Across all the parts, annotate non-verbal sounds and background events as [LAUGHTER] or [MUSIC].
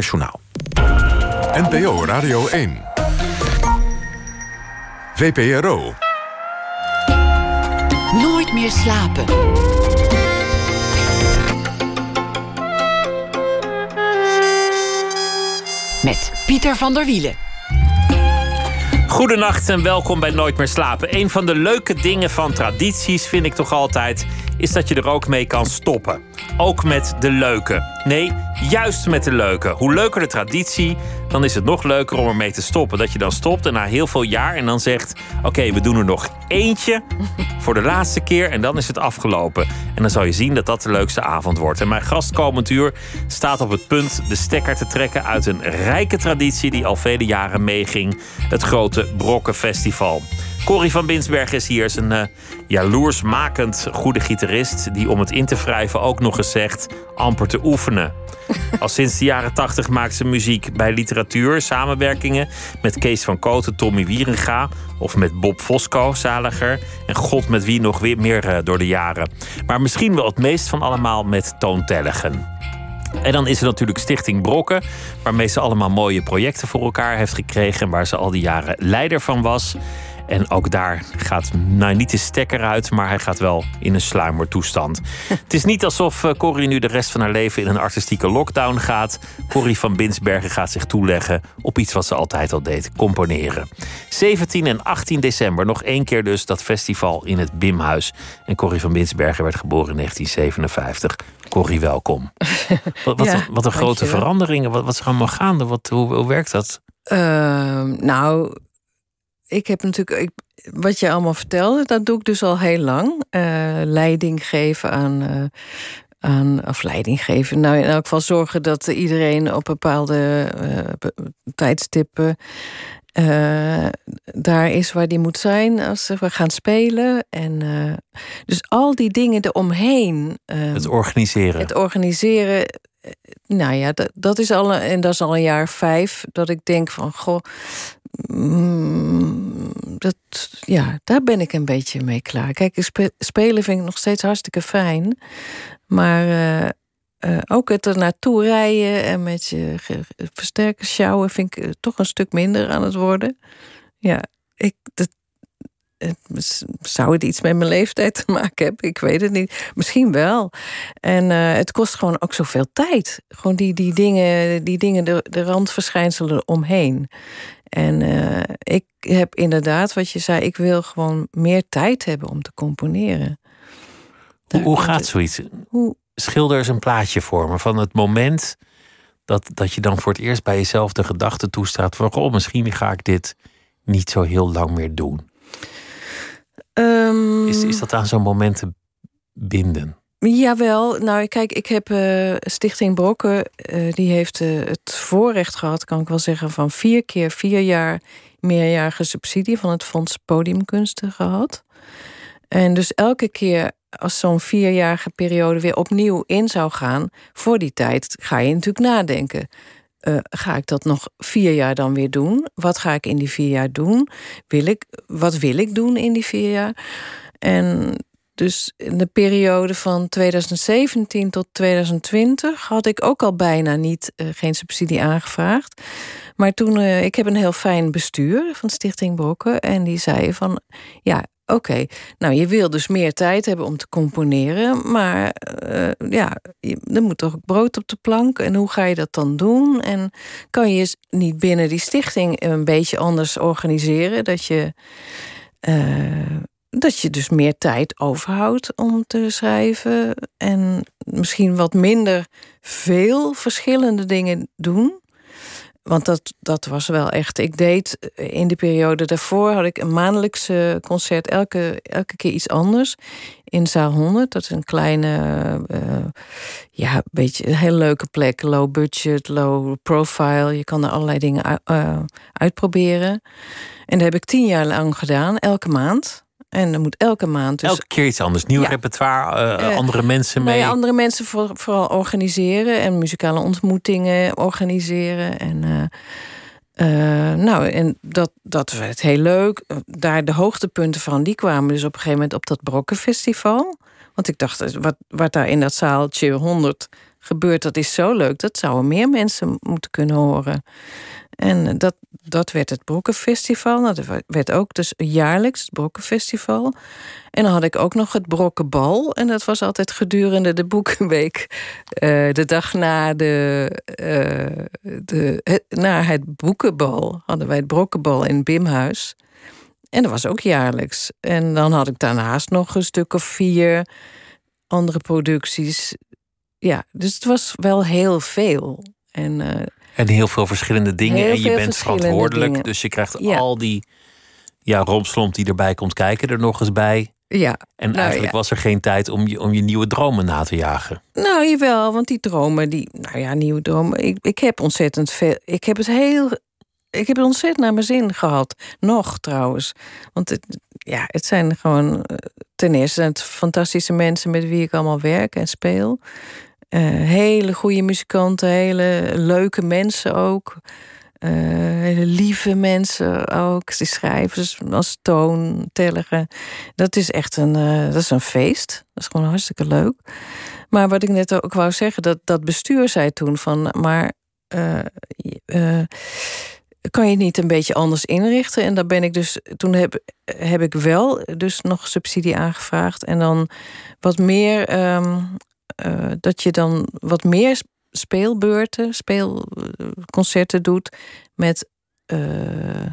Journaal. NPO Radio 1. VPRO. Nooit meer slapen. Met Pieter van der Wielen. Goedenacht en welkom bij Nooit meer slapen. Een van de leuke dingen van tradities vind ik toch altijd is dat je er ook mee kan stoppen. Ook met de leuke. Nee, juist met de leuke. Hoe leuker de traditie, dan is het nog leuker om ermee te stoppen. Dat je dan stopt en na heel veel jaar en dan zegt: Oké, we doen er nog eentje [LAUGHS] voor de laatste keer en dan is het afgelopen. En dan zal je zien dat dat de leukste avond wordt. En mijn gast komend uur staat op het punt de stekker te trekken uit een rijke traditie die al vele jaren meeging: het grote Brokkenfestival. Corrie van Binsberg is hier, is een uh, jaloersmakend goede gitarist... die om het in te wrijven ook nog eens zegt amper te oefenen. [LAUGHS] Al sinds de jaren tachtig maakt ze muziek bij literatuur, samenwerkingen... met Kees van Koten, Tommy Wierenga of met Bob Fosco, zaliger... en god met wie nog weer meer uh, door de jaren. Maar misschien wel het meest van allemaal met Toon Tellegen. En dan is er natuurlijk Stichting Brokken, waarmee ze allemaal mooie projecten voor elkaar heeft gekregen, waar ze al die jaren leider van was. En ook daar gaat nou niet de stekker uit, maar hij gaat wel in een sluimertoestand. [LAUGHS] het is niet alsof eh, Corrie nu de rest van haar leven in een artistieke lockdown gaat. Corrie van Binsbergen gaat zich toeleggen op iets wat ze altijd al deed: componeren. 17 en 18 december, nog één keer dus dat festival in het Bimhuis. En Corrie van Binsbergen werd geboren in 1957. Corrie, welkom. [LAUGHS] wat, wat, ja, wat een grote veranderingen. Wat, wat is er allemaal gaande? Wat, hoe, hoe werkt dat? Uh, nou, ik heb natuurlijk, ik, wat je allemaal vertelde, dat doe ik dus al heel lang. Uh, leiding geven aan, uh, aan, of leiding geven. Nou, in elk geval zorgen dat iedereen op bepaalde uh, tijdstippen daar is waar die moet zijn als we gaan spelen. En dus al die dingen eromheen. het organiseren. Het organiseren. Nou ja, dat, dat is al, en dat is al een jaar vijf, dat ik denk van, goh, Mm, dat, ja, daar ben ik een beetje mee klaar. Kijk, spelen vind ik nog steeds hartstikke fijn. Maar uh, uh, ook het er naartoe rijden en met je versterken sjouwen vind ik toch een stuk minder aan het worden. Ja, ik, dat, zou het iets met mijn leeftijd te maken hebben? Ik weet het niet. Misschien wel. En uh, het kost gewoon ook zoveel tijd. Gewoon die, die dingen, die dingen de, de randverschijnselen omheen. En uh, ik heb inderdaad, wat je zei, ik wil gewoon meer tijd hebben om te componeren. Hoe, hoe gaat zoiets? Hoe... Schilder eens een plaatje voor me van het moment dat, dat je dan voor het eerst bij jezelf de gedachte toestaat van, oh, misschien ga ik dit niet zo heel lang meer doen. Um... Is, is dat aan zo'n moment te binden? Jawel, nou kijk, ik heb uh, Stichting Brokken, uh, die heeft uh, het voorrecht gehad, kan ik wel zeggen, van vier keer vier jaar meerjarige subsidie van het Fonds Podiumkunsten gehad. En dus elke keer als zo'n vierjarige periode weer opnieuw in zou gaan, voor die tijd ga je natuurlijk nadenken. Ga ik dat nog vier jaar dan weer doen? Wat ga ik in die vier jaar doen? Wil ik, wat wil ik doen in die vier jaar? En dus in de periode van 2017 tot 2020 had ik ook al bijna niet uh, geen subsidie aangevraagd. Maar toen, uh, ik heb een heel fijn bestuur van Stichting Brokken. En die zei van, ja, oké, nou je wil dus meer tijd hebben om te componeren. Maar uh, ja, er moet toch brood op de plank. En hoe ga je dat dan doen? En kan je niet binnen die stichting een beetje anders organiseren? Dat je dat je dus meer tijd overhoudt om te schrijven. En misschien wat minder veel verschillende dingen doen. Want dat, dat was wel echt. Ik deed in de periode daarvoor had ik een maandelijkse concert, elke, elke keer iets anders. In zaal 100. Dat is een kleine, uh, ja, beetje een hele leuke plek. Low budget, low profile. Je kan er allerlei dingen uh, uitproberen. En dat heb ik tien jaar lang gedaan, elke maand. En dan moet elke maand. Dus, elke keer iets anders. Nieuw repertoire, uh, andere mensen mee. Ja, andere mensen voor, vooral organiseren en muzikale ontmoetingen organiseren. En, uh, uh, nou, en dat, dat werd heel leuk. Daar de hoogtepunten van, die kwamen dus op een gegeven moment op dat Brokkenfestival. Want ik dacht, wat, wat daar in dat zaaltje 100 gebeurt, dat is zo leuk. Dat zouden meer mensen moeten kunnen horen. En dat, dat werd het Brokkenfestival. Nou, dat werd ook dus jaarlijks het Brokkenfestival. En dan had ik ook nog het Brokkenbal. En dat was altijd gedurende de Boekenweek. Uh, de dag na, de, uh, de, het, na het Boekenbal hadden wij het Brokkenbal in Bimhuis. En dat was ook jaarlijks. En dan had ik daarnaast nog een stuk of vier andere producties. Ja, dus het was wel heel veel. En, uh, en heel veel verschillende dingen. en je bent verantwoordelijk. Dus je krijgt al die ja, romslomp die erbij komt kijken er nog eens bij. Ja. En nou, eigenlijk was er geen tijd om je, om je nieuwe dromen na te jagen. Nou, jawel, want die dromen, die, nou ja, nieuwe dromen. Ik, ik heb ontzettend veel. Ik heb het heel. Ik heb het ontzettend naar mijn zin gehad. Nog trouwens. Want het, ja, het zijn gewoon. Eh, ten eerste het fantastische mensen met wie ik allemaal werk en speel. Uh, hele goede muzikanten, hele leuke mensen ook. Uh, hele lieve mensen ook. Die schrijvers als Toon, Telligen. Dat is echt een, uh, dat is een feest. Dat is gewoon hartstikke leuk. Maar wat ik net ook wou zeggen, dat, dat bestuur zei toen van... maar kan je het niet een beetje anders inrichten? En daar ben ik dus, toen heb, heb ik wel dus nog subsidie aangevraagd. En dan wat meer, um, uh, dat je dan wat meer speelbeurten, speelconcerten doet met uh,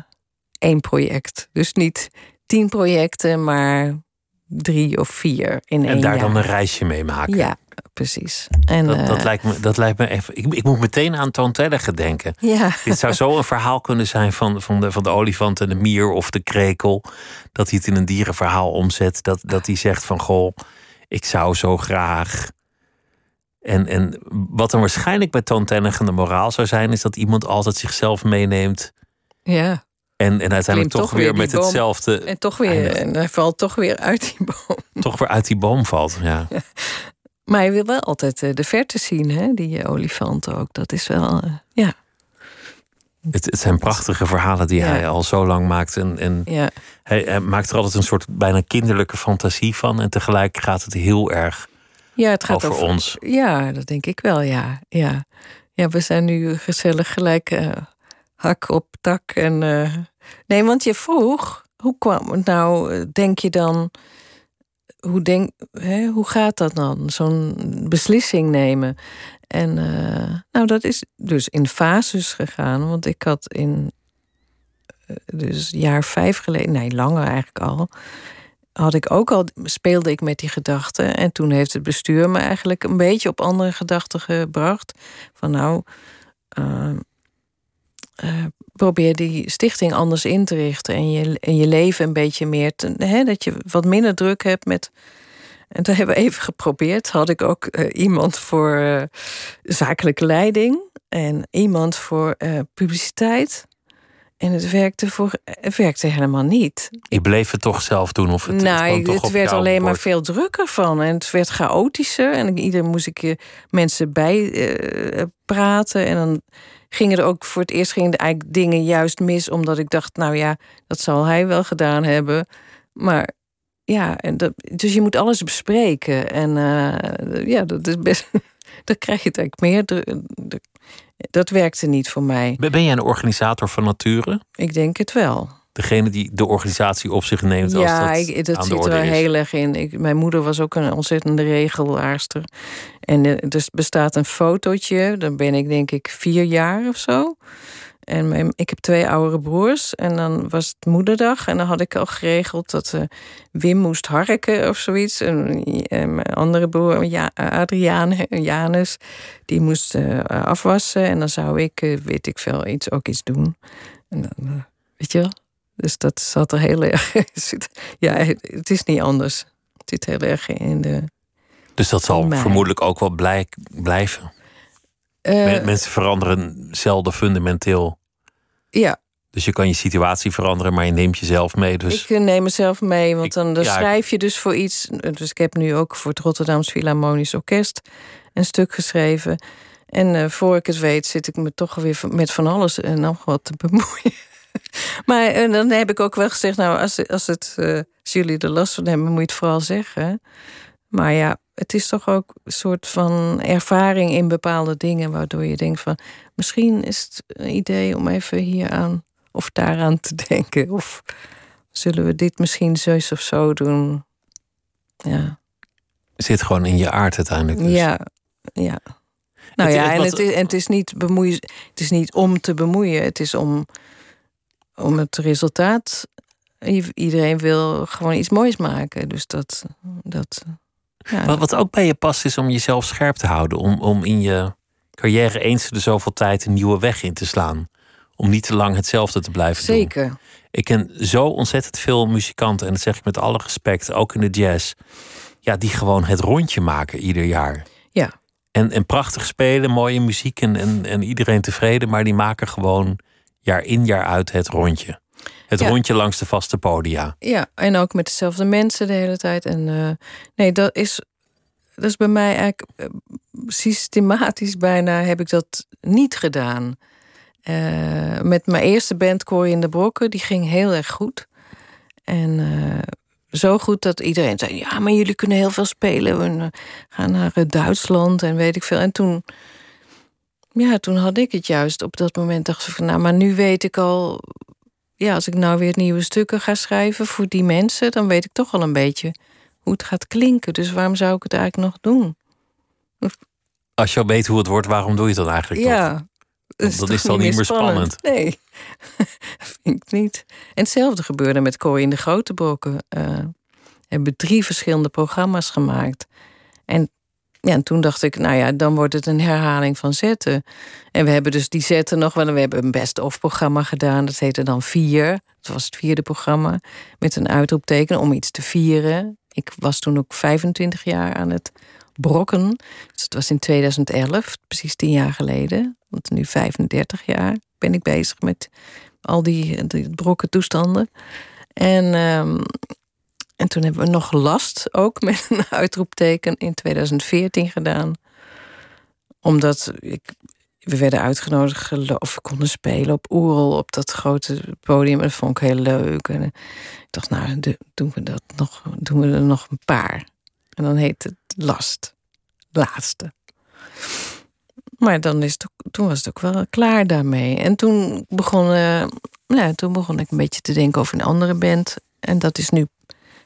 één project. Dus niet tien projecten, maar drie of vier in één En daar jaar. dan een reisje mee maken. Ja, precies. En, dat, dat, uh, lijkt me, dat lijkt me even. Ik, ik moet meteen aan Toon Tellige denken. Ja. Dit zou zo een verhaal kunnen zijn van, van, de, van de olifant en de mier of de krekel. Dat hij het in een dierenverhaal omzet. Dat, dat hij zegt van goh, ik zou zo graag. En, en wat dan waarschijnlijk bij Toon Tellige de moraal zou zijn, is dat iemand altijd zichzelf meeneemt. Ja. En, en uiteindelijk toch, toch weer, met boom. hetzelfde. En toch weer, en hij valt toch weer uit die boom. [LAUGHS] Toch weer uit die boom valt. [LAUGHS] Ja. Maar hij wil wel altijd eh, de verte zien, hè? die eh, olifant ook. Dat is wel, uh, ja. Het, het, zijn prachtige verhalen die Ja. hij al zo lang maakt. En, en ja. hij, hij maakt er altijd een soort bijna kinderlijke fantasie van. En tegelijk gaat het heel erg Ja, het gaat over, over ons. Ja, dat denk ik wel, ja. Ja, ja we zijn nu gezellig gelijk eh, hak op tak. En, eh, Nee, want je vroeg, hoe kwam het nou, eh, denk je dan... Hoe, denk, hè, hoe gaat dat dan, zo'n beslissing nemen? En nou, dat is dus in fases gegaan. Want ik had in, dus jaar vijf geleden, nee, langer eigenlijk al had ik ook al, speelde ik met die gedachten. En toen heeft het bestuur me eigenlijk een beetje op andere gedachten gebracht. Van nou, uh, uh, probeer die stichting anders in te richten. En je, en je leven een beetje meer, te, hè, dat je wat minder druk hebt met... En dat hebben we even geprobeerd. Had ik ook uh, iemand voor zakelijke leiding. En iemand voor publiciteit. En het werkte, voor, het werkte helemaal niet. Je bleef het toch zelf doen? Of het, nou, het, het, het werd alleen maar veel drukker van. En het werd chaotischer. En ieder moest ik mensen bij uh, praten. En dan gingen er ook voor het eerst gingen eigenlijk dingen juist mis. Omdat ik dacht, nou ja, dat zal hij wel gedaan hebben. Maar ja, en dat, dus je moet alles bespreken. En uh, ja, dat is best. [LAUGHS] dan krijg je het eigenlijk meer. Dat werkte niet voor mij. Ben jij een organisator van nature? Ik denk het wel. Degene die de organisatie op zich neemt als ja, dat ik, dat aan zit de er is. heel erg in. Ik, mijn moeder was ook een ontzettende regelaarster. En er dus bestaat een fotootje. Dan ben ik denk ik vier jaar of zo. En mijn, ik heb twee oudere broers. En dan was het moederdag. En dan had ik al geregeld dat uh, Wim moest harken of zoiets. En, en mijn andere broer, ja, Adriaan, Janus, die moest uh, afwassen. En dan zou ik, uh, weet ik veel, iets, ook iets doen. En dan, weet je wel? Dus dat zat er heel erg. [LAUGHS] ja, het is niet anders. Het zit heel erg in de. Dus dat zal vermoedelijk ook wel blij, blijven. Uh, Mensen veranderen zelden fundamenteel. Ja. Dus je kan je situatie veranderen, maar je neemt jezelf mee. Dus... Ik neem mezelf mee, want dan, dan ja, schrijf je dus voor iets. Dus ik heb nu ook voor het Rotterdams Philharmonisch Orkest een stuk geschreven. En uh, voor ik het weet, zit ik me toch weer met van alles en nog wat te bemoeien. [LAUGHS] maar en dan heb ik ook wel gezegd, nou, als, als, het, uh, als jullie er last van hebben, moet je het vooral zeggen. Maar ja, het is toch ook een soort van ervaring in bepaalde dingen, waardoor je denkt van misschien is het een idee om even hier aan of daaraan te [LAUGHS] denken. Of zullen we dit misschien zus of zo doen? Ja. Zit gewoon in je aard uiteindelijk. Dus. Ja, ja. Nou ja, en het, is, en het is niet bemoeien, het is niet om te bemoeien, het is om, om het resultaat. Iedereen wil gewoon iets moois maken. Dus dat. dat ja. wat, wat ook bij je past, is om jezelf scherp te houden. Om, om in je carrière eens de zoveel tijd een nieuwe weg in te slaan. Om niet te lang hetzelfde te blijven Zeker. doen. Ik ken zo ontzettend veel muzikanten, en dat zeg ik met alle respect, ook in de jazz. Ja, die gewoon het rondje maken ieder jaar. Ja. En, en prachtig spelen, mooie muziek en, en, en iedereen tevreden, maar die maken gewoon jaar in jaar uit het rondje. Het rondje langs de vaste podia. Ja, en ook met dezelfde mensen de hele tijd. En uh, nee, dat is, dat is bij mij eigenlijk uh, systematisch bijna heb ik dat niet gedaan. Uh, met mijn eerste band Corrie in de Brokken, die ging heel erg goed. En zo goed dat iedereen zei: Ja, maar jullie kunnen heel veel spelen. We gaan naar Duitsland en weet ik veel. En toen, ja, toen had ik het juist op dat moment. Dacht ik van: Nou, maar nu weet ik al ja, als ik nou weer nieuwe stukken ga schrijven voor die mensen, dan weet ik toch al een beetje hoe het gaat klinken. Dus waarom zou ik het eigenlijk nog doen? Als je al weet hoe het wordt, waarom doe je dan eigenlijk ja, nog? Dat is, dat is dan niet meer spannend. spannend. Nee, [LAUGHS] vind ik niet. En hetzelfde gebeurde met Corrie in de Grote Brokken. Uh, hebben drie verschillende programma's gemaakt. En ja, en toen dacht ik, nou ja, dan wordt het een herhaling van zetten. En we hebben dus die zetten nog wel. We hebben een best-of-programma gedaan. Dat heette dan Vier. Het was het vierde programma. Met een uitroepteken om iets te vieren. Ik was toen ook 25 jaar aan het brokken. Dus het was in 2011, precies tien jaar geleden. Want nu 35 jaar ben ik bezig met al die, die brokken toestanden. En um, en toen hebben we nog last, ook [LAUGHS] met een uitroepteken, in 2014 gedaan. Omdat ik, we werden uitgenodigd of we konden spelen op Oerol, op dat grote podium. En dat vond ik heel leuk. En ik dacht, nou, doen we, dat nog, doen we er nog een paar. En dan heet het Last, laatste. Maar dan is toen was het ook wel klaar daarmee. En toen begon, nou, toen begon ik een beetje te denken over een andere band. En dat is nu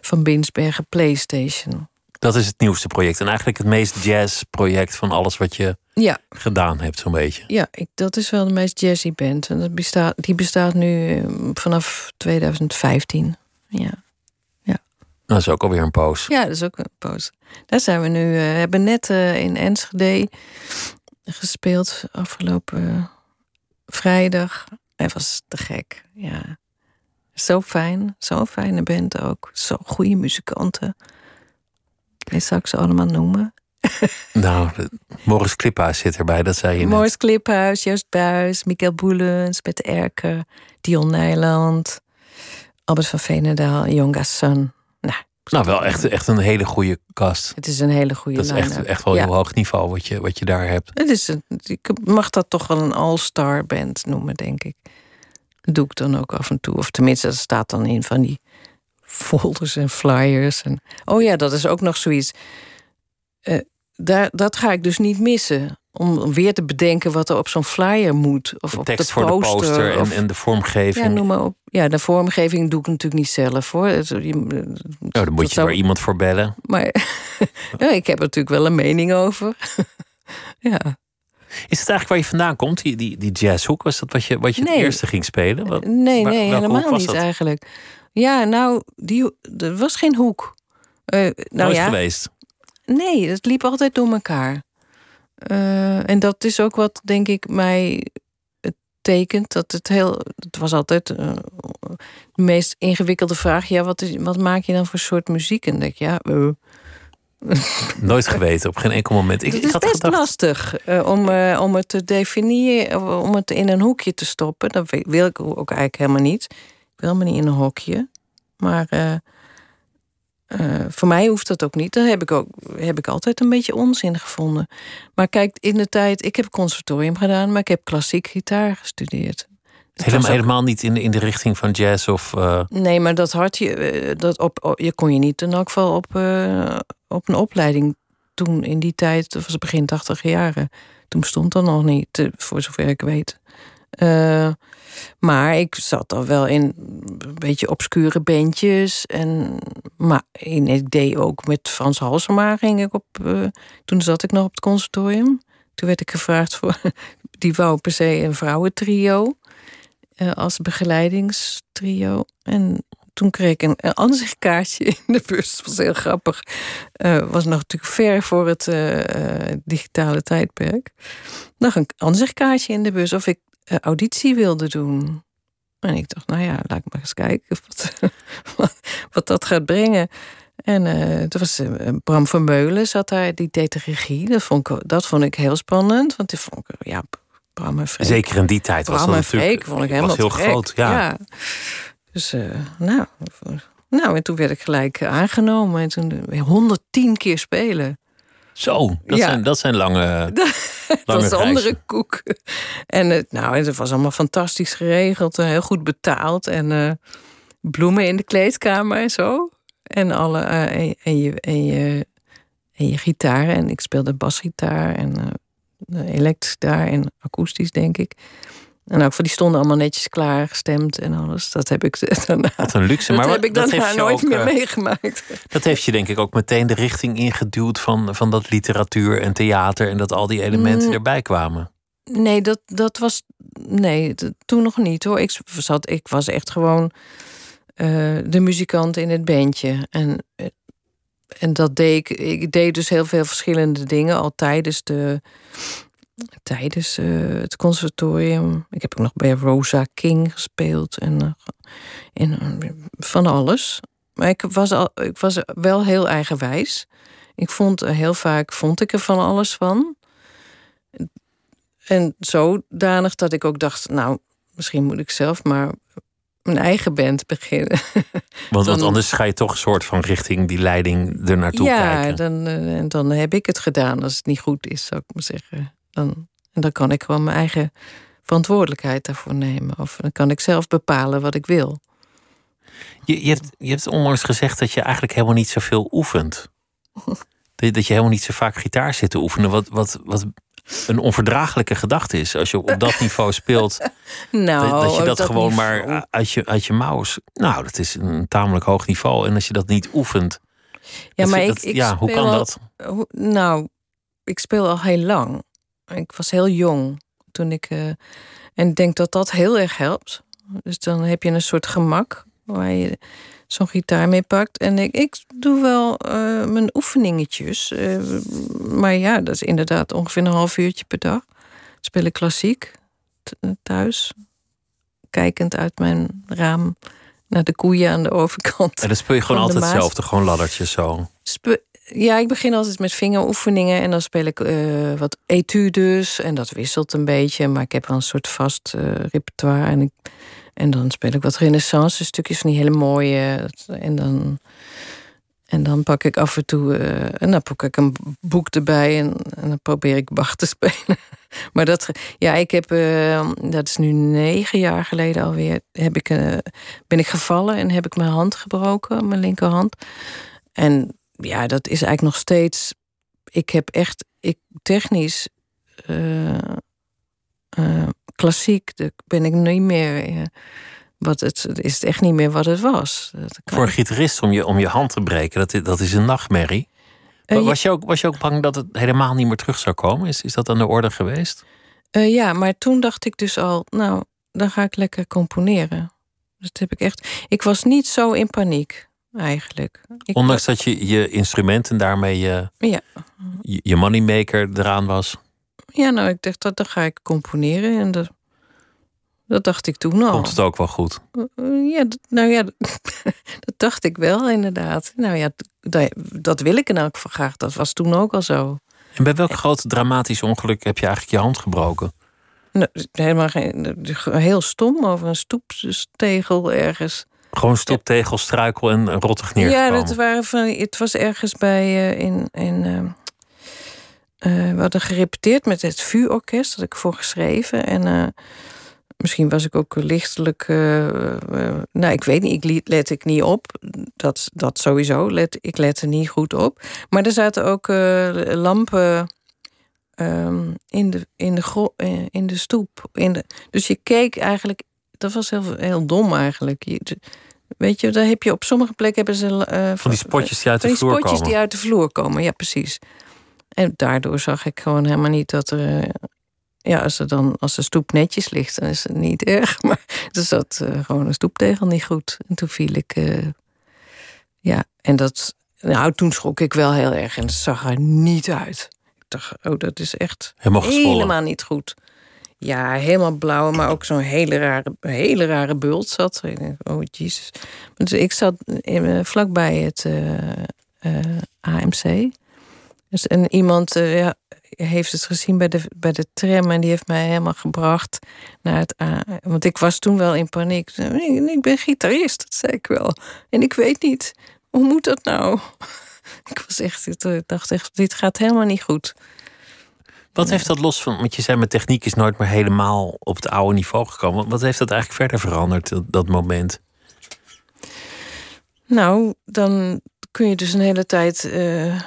van Binsbergen PlayStation. Dat is het nieuwste project en eigenlijk het meest jazz project van alles wat je ja. gedaan hebt, zo'n beetje. Ja, ik, dat is wel de meest jazzy band. En dat bestaat, die bestaat nu ehm, vanaf 2015. Ja. ja. Dat is ook alweer een poos. Ja, dat is ook een poos. Daar zijn we nu. We uh, hebben net uh, in Enschede gespeeld afgelopen vrijdag. Het was te gek. Ja. Zo fijn, zo'n fijne band ook. Zo goede muzikanten. Ik zou ik ze allemaal noemen. [LAUGHS] Nou, Morris Kliphuis zit erbij, dat zei je net. Morris Kliphuis, Joost Buis, Mikael Boelens, Bette Erker, Dion Nijland, Albert van Veenendaal, Jonga Sun. Nou, nou, wel echt, echt een hele goede kast. Het is een hele goede Dat is echt, echt wel heel hoog niveau wat je, wat je daar hebt. Het is een, ik mag dat toch wel een all-star band noemen, denk ik doe ik dan ook af en toe. Of tenminste, dat staat dan in van die folders en flyers. En, oh ja, dat is ook nog zoiets. Uh, daar, dat ga ik dus niet missen. Om weer te bedenken wat er op zo'n flyer moet. Of de op tekst de voor de poster en, en, de vormgeving. Ja, noem maar op. Ja, de vormgeving doe ik natuurlijk niet zelf hoor. Je, nou, dan moet je maar iemand voor bellen. Maar [LAUGHS] ja, ik heb er natuurlijk wel een mening over. [LAUGHS] ja. Is het eigenlijk waar je vandaan komt, die, die, die jazzhoek? Was dat wat je, wat je het eerste ging spelen? Wat, nee, nee, helemaal niet dat? eigenlijk. Ja, nou, die, er was geen hoek. Uh, nou Nooit ja, geweest? Nee, het liep altijd door elkaar. Uh, en dat is ook wat, denk ik, mij tekent. Dat het heel. Het was altijd uh, de meest ingewikkelde vraag. Ja, wat, is, wat maak je dan voor soort muziek? En denk ja, [LAUGHS] Nooit geweten, op geen enkel moment. Ik, het is ik had best gedacht... lastig uh, om, uh, om het te definiëren, om het in een hoekje te stoppen. Dat wil ik ook eigenlijk helemaal niet. Ik wil me niet in een hokje. Maar uh, voor mij hoeft dat ook niet. Dat heb ik, ook, heb ik altijd een beetje onzin gevonden. Maar kijk, in de tijd, ik heb conservatorium gedaan, maar ik heb klassiek gitaar gestudeerd. Helemaal, ook- helemaal niet in, in de richting van jazz of. eh, Nee, maar dat had je, eh, dat op, op- je kon je niet in elk geval op, eh, op een opleiding toen in die tijd, dat was begin tachtig jaren. Toen bestond dat nog niet, voor zover ik weet. Maar ik zat al wel in een beetje obscure bandjes. En, maar en ik deed ook met Frans Halsema ging ik op. toen zat ik nog op het conservatorium. Toen werd ik gevraagd voor. [LAUGHS] Die wou per se een vrouwentrio. Eh, als begeleidingstrio. En toen kreeg ik een, een ansichtkaartje in de bus. Dat was heel grappig. Eh, was nog natuurlijk ver voor het eh, digitale tijdperk. Nog een ansichtkaartje in de bus of ik auditie wilde doen. En ik dacht, nou ja, laat ik maar eens kijken wat, [LAUGHS] wat, dat gaat brengen. En er was Bram Vermeulen zat daar, die deed de regie. Dat vond ik, dat vond ik heel spannend. Want die vond ik, ja, Bram en Freek. zeker in die tijd was dat en natuurlijk vond ik helemaal was heel groot. Ja. Dus, eh, nou, nou, en toen werd ik gelijk eh, aangenomen. En toen eh, 110 keer spelen. Zo, dat, Ja. zijn, dat zijn lange. [LAUGHS] dat een andere koek. En het, nou, het was allemaal fantastisch geregeld. heel goed betaald. En eh, bloemen in de kleedkamer en zo. En, alle, eh, en, en je, en, je, en je gitaar. En ik speelde basgitaar en eh elektrisch gitaar en akoestisch, denk ik. En ook voor die stonden allemaal netjes klaar, gestemd en alles. Dat heb ik [LAUGHS] daarna, Wat een luxe. dat Maar heb wat- ik dat daarna nooit ook, meer eh, meegemaakt. Dat heeft je denk ik ook meteen de richting ingeduwd van, van dat literatuur en theater en dat al die elementen Mm. erbij kwamen. Nee, dat, dat was. Nee, toen nog niet hoor. Ik, zat, ik was echt gewoon eh, de muzikant in het bandje. En, eh, en dat deed ik. Ik deed dus heel veel verschillende dingen al tijdens de. Tijdens eh, het conservatorium. Ik heb ook nog bij Rosa King gespeeld en, eh, eh, van alles. Maar ik was, al, ik was wel heel eigenwijs. Ik vond heel vaak vond ik er van alles van. En zodanig dat ik ook dacht, nou, misschien moet ik zelf maar mijn eigen band beginnen. Want, anders ga je toch een soort van richting die leiding er naartoe ja, kijken. dan, eh, en dan heb ik het gedaan als het niet goed is, zou ik maar zeggen. Dan, en dan kan ik gewoon mijn eigen verantwoordelijkheid daarvoor nemen. Of dan kan ik zelf bepalen wat ik wil. Je, je, hebt, je hebt onlangs gezegd dat je eigenlijk helemaal niet zoveel oefent. [LAUGHS] Dat, dat je helemaal niet zo vaak gitaar zit te oefenen. Wat, wat, wat een onverdraaglijke gedachte is. Als je op dat niveau speelt, [LAUGHS] Nou, dat, dat je dat, gewoon niveau. maar uit je, uit je mouw... Nou, dat is een tamelijk hoog niveau. En als je dat niet oefent... Ja, maar ik, ik ja, hoe kan al- dat? Hoe- Nou, ik speel al heel lang. Ik was heel jong toen ik. eh, en ik denk dat dat heel erg helpt. Dus dan heb je een soort gemak waar je zo'n gitaar mee pakt. En ik, ik doe wel eh, mijn oefeningetjes. eh, maar ja, dat is inderdaad ongeveer een half uurtje per dag. Speel ik klassiek t- thuis. Kijkend uit mijn raam naar de koeien aan de overkant. En dan speel je gewoon altijd hetzelfde. Gewoon laddertjes zo. Spe- ja, ik begin altijd met vingeroefeningen en dan speel ik eh, wat etudes en dat wisselt een beetje, maar ik heb wel een soort vast eh, repertoire en, ik, en dan speel ik wat renaissance stukjes van die hele mooie en dan en dan pak ik af en toe eh, en dan pak ik een boek erbij en, en dan probeer ik Bach te [LAUGHS] spelen. Maar dat, ja, ik heb, eh, dat is nu negen jaar geleden alweer, heb ik, eh, ben ik gevallen en heb ik mijn hand gebroken, mijn linkerhand. En ja, dat is eigenlijk nog steeds. Ik heb echt, ik technisch, eh, klassiek, de- ben ik niet meer. eh, wat het is het echt niet meer wat het was. Voor een gitarist om je, om je hand te breken, dat, is- dat is een nachtmerrie. Eh, was, je ook, was je ook bang dat het helemaal niet meer terug zou komen? Is, is dat aan de orde geweest? Eh, ja, maar toen dacht ik dus al, nou, dan ga ik lekker componeren. Dat heb ik echt. Ik was niet zo in paniek, eigenlijk. Ik Ondanks dat je je instrumenten daarmee je, Ja. je, je moneymaker eraan was, Ja, nou, ik dacht dat dan ga ik componeren. En dat, dat dacht ik toen al. komt het ook wel goed. Uh, Ja, nou ja, [LAUGHS] dat dacht ik wel inderdaad. Nou ja, dat, dat wil ik in elk geval graag. Dat was toen ook al zo. En bij welk groot dramatisch ongeluk heb je eigenlijk je hand gebroken? Nou, helemaal geen, heel stom over een stoeptegel ergens. Gewoon stoeptegel, struikel en rottig Ja, neergekomen. dat waren van, het was ergens bij eh, in. in eh, eh, we hadden gerepeteerd met het vuurorkest, dat had ik voor geschreven. En, eh, misschien was ik ook lichtelijk. nou, ik weet niet, ik let ik niet op. Dat, dat sowieso. Let, ik lette niet goed op. Maar er zaten ook lampen Ehm, in, de, in, de eh, in de stoep. In de, dus je keek eigenlijk, dat was heel, heel dom eigenlijk. Je, weet je, daar heb je op sommige plekken hebben ze. Van die spotjes die uit de vloer komen. die uit de vloer komen, ja, precies. En daardoor zag ik gewoon helemaal niet dat er. Eh, ja, als, er dan, als de stoep netjes ligt, dan is het niet [LAUGHS] erg. Maar er zat uh, gewoon een stoeptegel niet goed. En toen viel ik. ja, en dat. Nou, toen schrok ik wel heel erg en het zag er niet uit oh, dat is echt helemaal, niet goed. Ja, helemaal blauw, maar ook zo'n hele rare, hele rare bult zat. Oh, jezus. Dus ik zat vlakbij het uh, eh, eh, AMC. Dus, en iemand uh, ja, heeft het gezien bij de, bij de tram en die heeft mij helemaal gebracht naar het. want ik was toen wel in paniek. Ik ben gitarist, dat zei ik wel. En ik weet niet, hoe moet dat nou? [LAUGHS] ik was echt, ik dacht echt, dit gaat helemaal niet goed. Wat heeft dat los van, want je zei mijn techniek is nooit meer helemaal op het oude niveau gekomen. Wat heeft dat eigenlijk verder veranderd, dat, moment? Nou, dan kun je dus een hele tijd uh,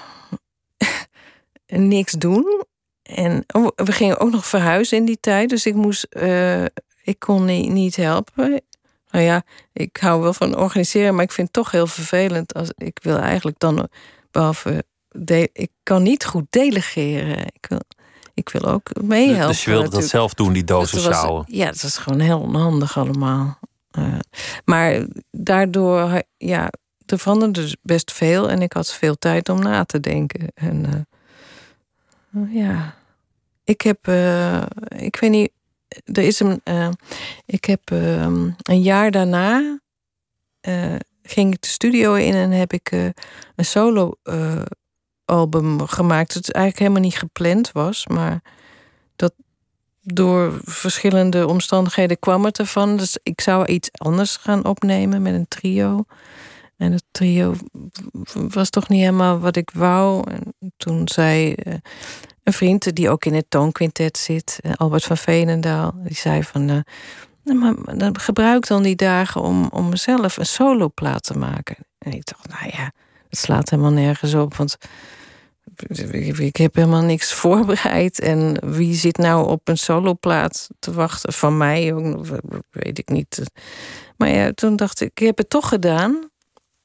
niks doen. En oh, we gingen ook nog verhuizen in die tijd, dus ik moest, uh, ik kon niet, niet helpen. Nou ja, ik hou wel van organiseren, maar ik vind het toch heel vervelend als ik wil eigenlijk dan Behalve, ik kan niet goed delegeren. Ik wil, ik wil ook meehelpen. Dus je wilde dat zelf doen, die dozen sjouwen? Ja, dat is gewoon heel onhandig allemaal. Uh, maar daardoor, ja, er veranderde dus best veel. En ik had veel tijd om na te denken. En uh, ja, ik heb, uh, ik weet niet, er is een, ik heb ehm, een jaar daarna ging ik de studio in en heb ik een solo album gemaakt. Het eigenlijk helemaal niet gepland was, maar dat door verschillende omstandigheden kwam het ervan. Dus ik zou iets anders gaan opnemen met een trio. En het trio was toch niet helemaal wat ik wou. En toen zei uh, een vriend die ook in het toonquintet zit, Albert van Veenendaal, die zei van maar dan gebruik dan die dagen om, om mezelf een soloplaat te maken. En ik dacht, nou ja, het slaat helemaal nergens op. Want ik heb helemaal niks voorbereid. En wie zit nou op een soloplaat te wachten? Van mij weet ik niet. Maar ja, toen dacht ik, ik heb het toch gedaan.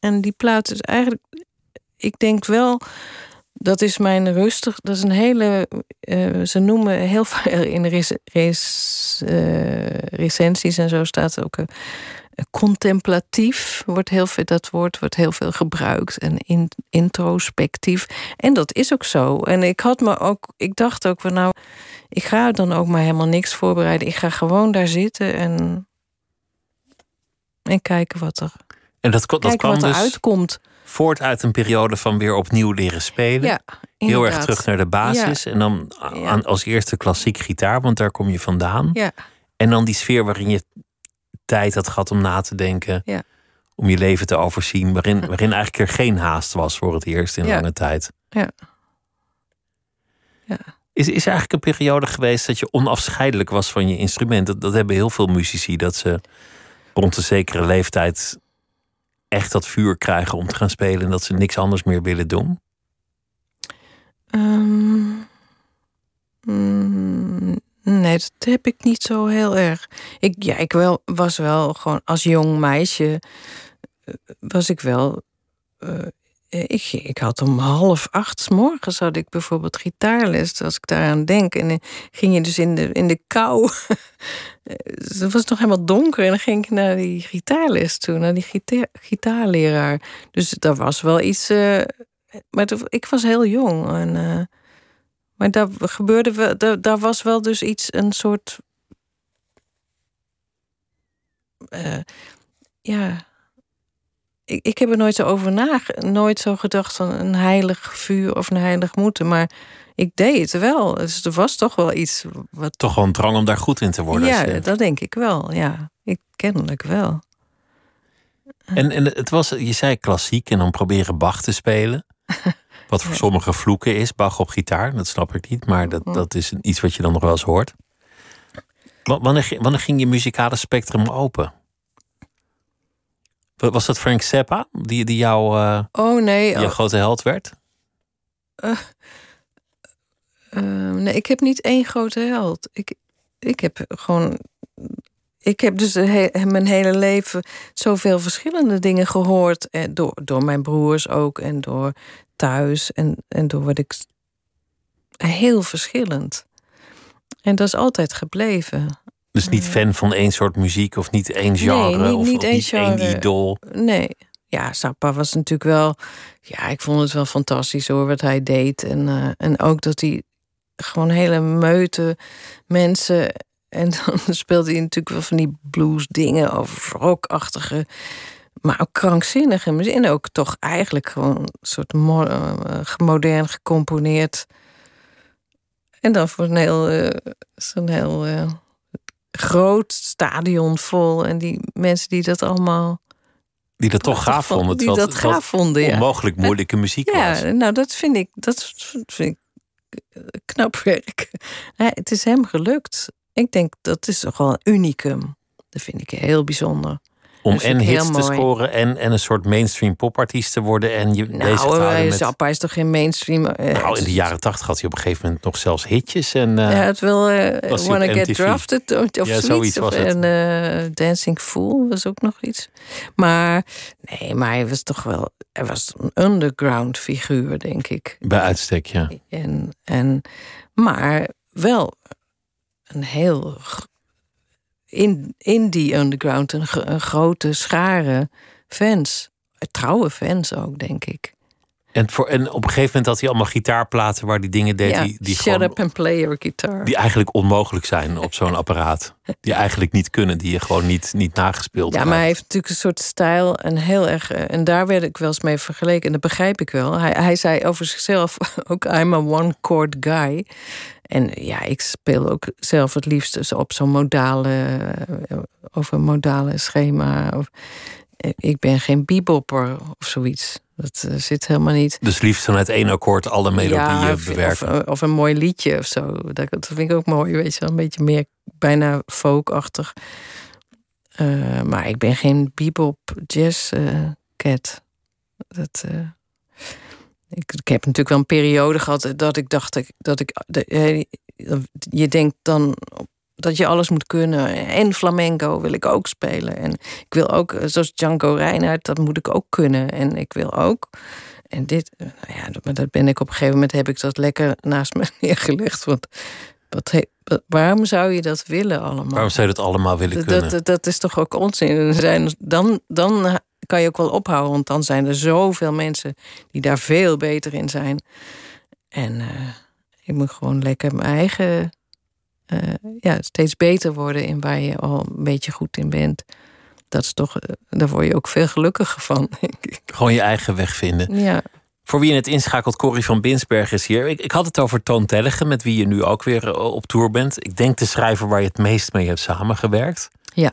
En die plaat is eigenlijk, ik denk wel dat is mijn rustig. Dat is een hele. Uh, ze noemen heel [LAUGHS] veel in res, uh, recensies en zo staat ook. Uh, contemplatief wordt heel veel, dat woord wordt heel veel gebruikt. En in, introspectief. En dat is ook zo. En ik had me ook. Ik dacht ook van nou. Ik ga dan ook maar helemaal niks voorbereiden. Ik ga gewoon daar zitten en. En kijken wat er. En dat, dat kijken wat er dus... uitkomt voort uit een periode van weer opnieuw leren spelen. Ja, Heel erg terug naar de basis. En dan als eerste klassiek gitaar, want daar kom je vandaan. Ja. En dan die sfeer waarin je tijd had gehad om na te denken. Ja. Om je leven te overzien. Waarin, waarin eigenlijk er geen haast was voor het eerst in lange tijd. Ja. ja. Is, is er eigenlijk een periode geweest dat je onafscheidelijk was van je instrument? Dat, dat hebben heel veel muzici. Dat ze rond een zekere leeftijd echt dat vuur krijgen om te gaan spelen en dat ze niks anders meer willen doen? Ehm, mm, nee, dat heb ik niet zo heel erg. Ik, ja, ik wel, was wel gewoon als jong meisje. Eh, was ik wel eh, ik, ik had om half acht morgens had ik bijvoorbeeld gitaarles, als ik daaraan denk. En dan ging je dus in de, in de kou. [LAUGHS] het was nog helemaal donker en dan ging ik naar die gitaarles toe, naar die gitaar, gitaarleraar. Dus daar was wel iets. Maar ik was heel jong. En, maar daar gebeurde wel, daar, was wel dus iets, een soort. Ja ik, ik heb er nooit zo over na, nooit zo gedacht van een heilig vuur of een heilig moeten. Maar ik deed het wel. Dus er was toch wel iets. Wat... Toch wel een drang om daar goed in te worden. Ja, dat denk ik wel. Ja, ik kennelijk wel. En, en het was, je zei klassiek en dan proberen Bach te spelen. [LAUGHS] Wat voor sommige vloeken is, Bach op gitaar, dat snap ik niet. Maar dat, dat is iets wat je dan nog wel eens hoort. Wanneer, wanneer ging je muzikale spectrum open? Was dat Frank Zappa, die, die jouw uh, oh, nee. jouw oh. grote held werd? Uh, uh, nee, ik heb niet één grote held. Ik, ik heb gewoon. Ik heb dus mijn hele leven zoveel verschillende dingen gehoord. En eh, door, door mijn broers ook en door thuis en, en door wat ik. Heel verschillend. En dat is altijd gebleven. Dus niet fan van één soort muziek of niet één genre nee, niet, of, niet, één, niet één idool? Nee. Ja, Sappa was natuurlijk wel... Ja, ik vond het wel fantastisch hoor, wat hij deed. En, uh, en ook dat hij gewoon hele meute mensen... En dan [LAUGHS] speelde hij natuurlijk wel van die blues dingen of rockachtige... Maar ook krankzinnige muziek. En ook toch eigenlijk gewoon een soort modern gecomponeerd... En dan voor een heel, uh, zo'n heel groot stadion vol. En die mensen die dat allemaal. Die dat toch gaaf vonden. Die dat gaaf vonden, ja. Onmogelijk moeilijke muziek ja, was. nou dat vind ik, dat vind ik knap werk. het is hem gelukt. Ik denk dat is toch wel een unicum. Dat vind ik heel bijzonder. Om en hits te scoren en, en een soort mainstream popartiest te worden. En je nou, bezig te houden met... Zappa is toch geen mainstream... Uh, nou, in de jaren tachtig had hij op een gegeven moment nog zelfs hitjes. En, uh, ja, het wil uh, Wanna Get Drafted of, of ja, zoiets. of. En Dancing Fool was ook nog iets. Maar nee, maar hij was toch wel... Hij was een underground figuur, denk ik. Bij uitstek, ja. En, en, maar wel een heel in, in die underground een, een grote schare fans. Trouwe fans ook, denk ik. En, voor, en op een gegeven moment had hij allemaal gitaarplaten waar die dingen deed. Ja, die, die shut gewoon, up and play your guitar. Die eigenlijk onmogelijk zijn op zo'n apparaat. Die eigenlijk niet kunnen, die je gewoon niet, niet nagespeeld Ja, maar hij heeft natuurlijk een soort stijl en heel erg. Eh, en daar werd ik wel eens mee vergeleken. En dat begrijp ik wel. Hij, hij zei over zichzelf [LAUGHS] ook: I'm a one-chord guy. En ja, ik speel ook zelf het liefst dus op zo'n modale, eh, over een modale schema. Of, eh, ik ben geen bebopper of zoiets. Dat uh, zit helemaal niet. Dus liefst vanuit één akkoord alle melodieën ja, of, bewerken. Of, of, een mooi liedje of zo. Dat, dat vind ik ook mooi, weet je wel. Een beetje meer bijna folkachtig. Uh, maar ik ben geen bebop jazz cat. Dat... Ik, ik, heb natuurlijk wel een periode gehad dat ik dacht dat ik. je denkt dan dat je alles moet kunnen. En flamenco wil ik ook spelen. En ik wil ook, zoals Django Reinhardt, dat moet ik ook kunnen. En ik wil ook. En dit, nou ja, maar dat ben ik op een gegeven moment heb ik dat lekker naast me [LAUGHS] neergelegd. Want wat, waarom zou je dat willen allemaal? Waarom zou je dat allemaal willen kunnen? Dat, dat, dat is toch ook onzin. Dan, dan kan je ook wel ophouden, want dan zijn er zoveel mensen die daar veel beter in zijn. En uh, ik moet gewoon lekker mijn eigen, uh, ja, steeds beter worden in waar je al een beetje goed in bent. Dat is toch, uh, daar word je ook veel gelukkiger van. [LAUGHS] Gewoon je eigen weg vinden. Ja. Voor wie je het inschakelt, Corrie van Binsberg is hier. Ik, ik had het over Toon Tellige, met wie je nu ook weer op tour bent. Ik denk de schrijver waar je het meest mee hebt samengewerkt. Ja,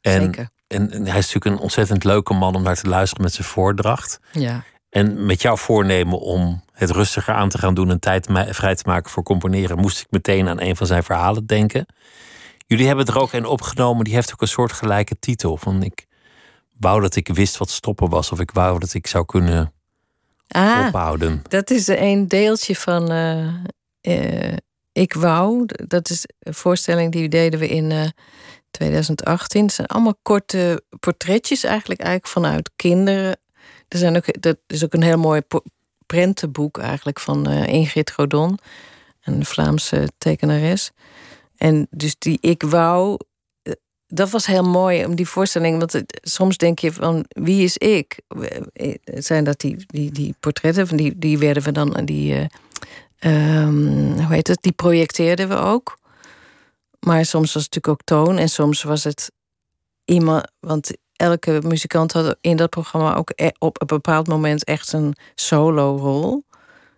en zeker en, hij is natuurlijk een ontzettend leuke man om naar te luisteren met zijn voordracht. Ja. En met jouw voornemen om het rustiger aan te gaan doen en tijd vrij te maken voor componeren, moest ik meteen aan een van zijn verhalen denken. Jullie hebben er ook een opgenomen, die heeft ook een soort gelijke titel. Van ik wou dat ik wist wat stoppen was, of ik wou dat ik zou kunnen ah, ophouden. Dat is een deeltje van uh, uh, Ik wou. Dat is een voorstelling die deden we in. Uh, 2018. Het zijn allemaal korte portretjes eigenlijk, eigenlijk vanuit kinderen. Er zijn ook, dat is ook een heel mooi prentenboek eigenlijk van uh, Ingrid Godon, een Vlaamse tekenares. En dus die ik wou, eh, dat was heel mooi om die voorstelling. Want soms denk je van wie is ik? Eh, zijn dat die, die, die portretten? Van die, die werden we dan, die, um, hoe heet het? Die projecteerden we ook. Maar soms was het natuurlijk ook toon en soms was het iemand. Want elke muzikant had in dat programma ook e- op een bepaald moment echt een solo-rol.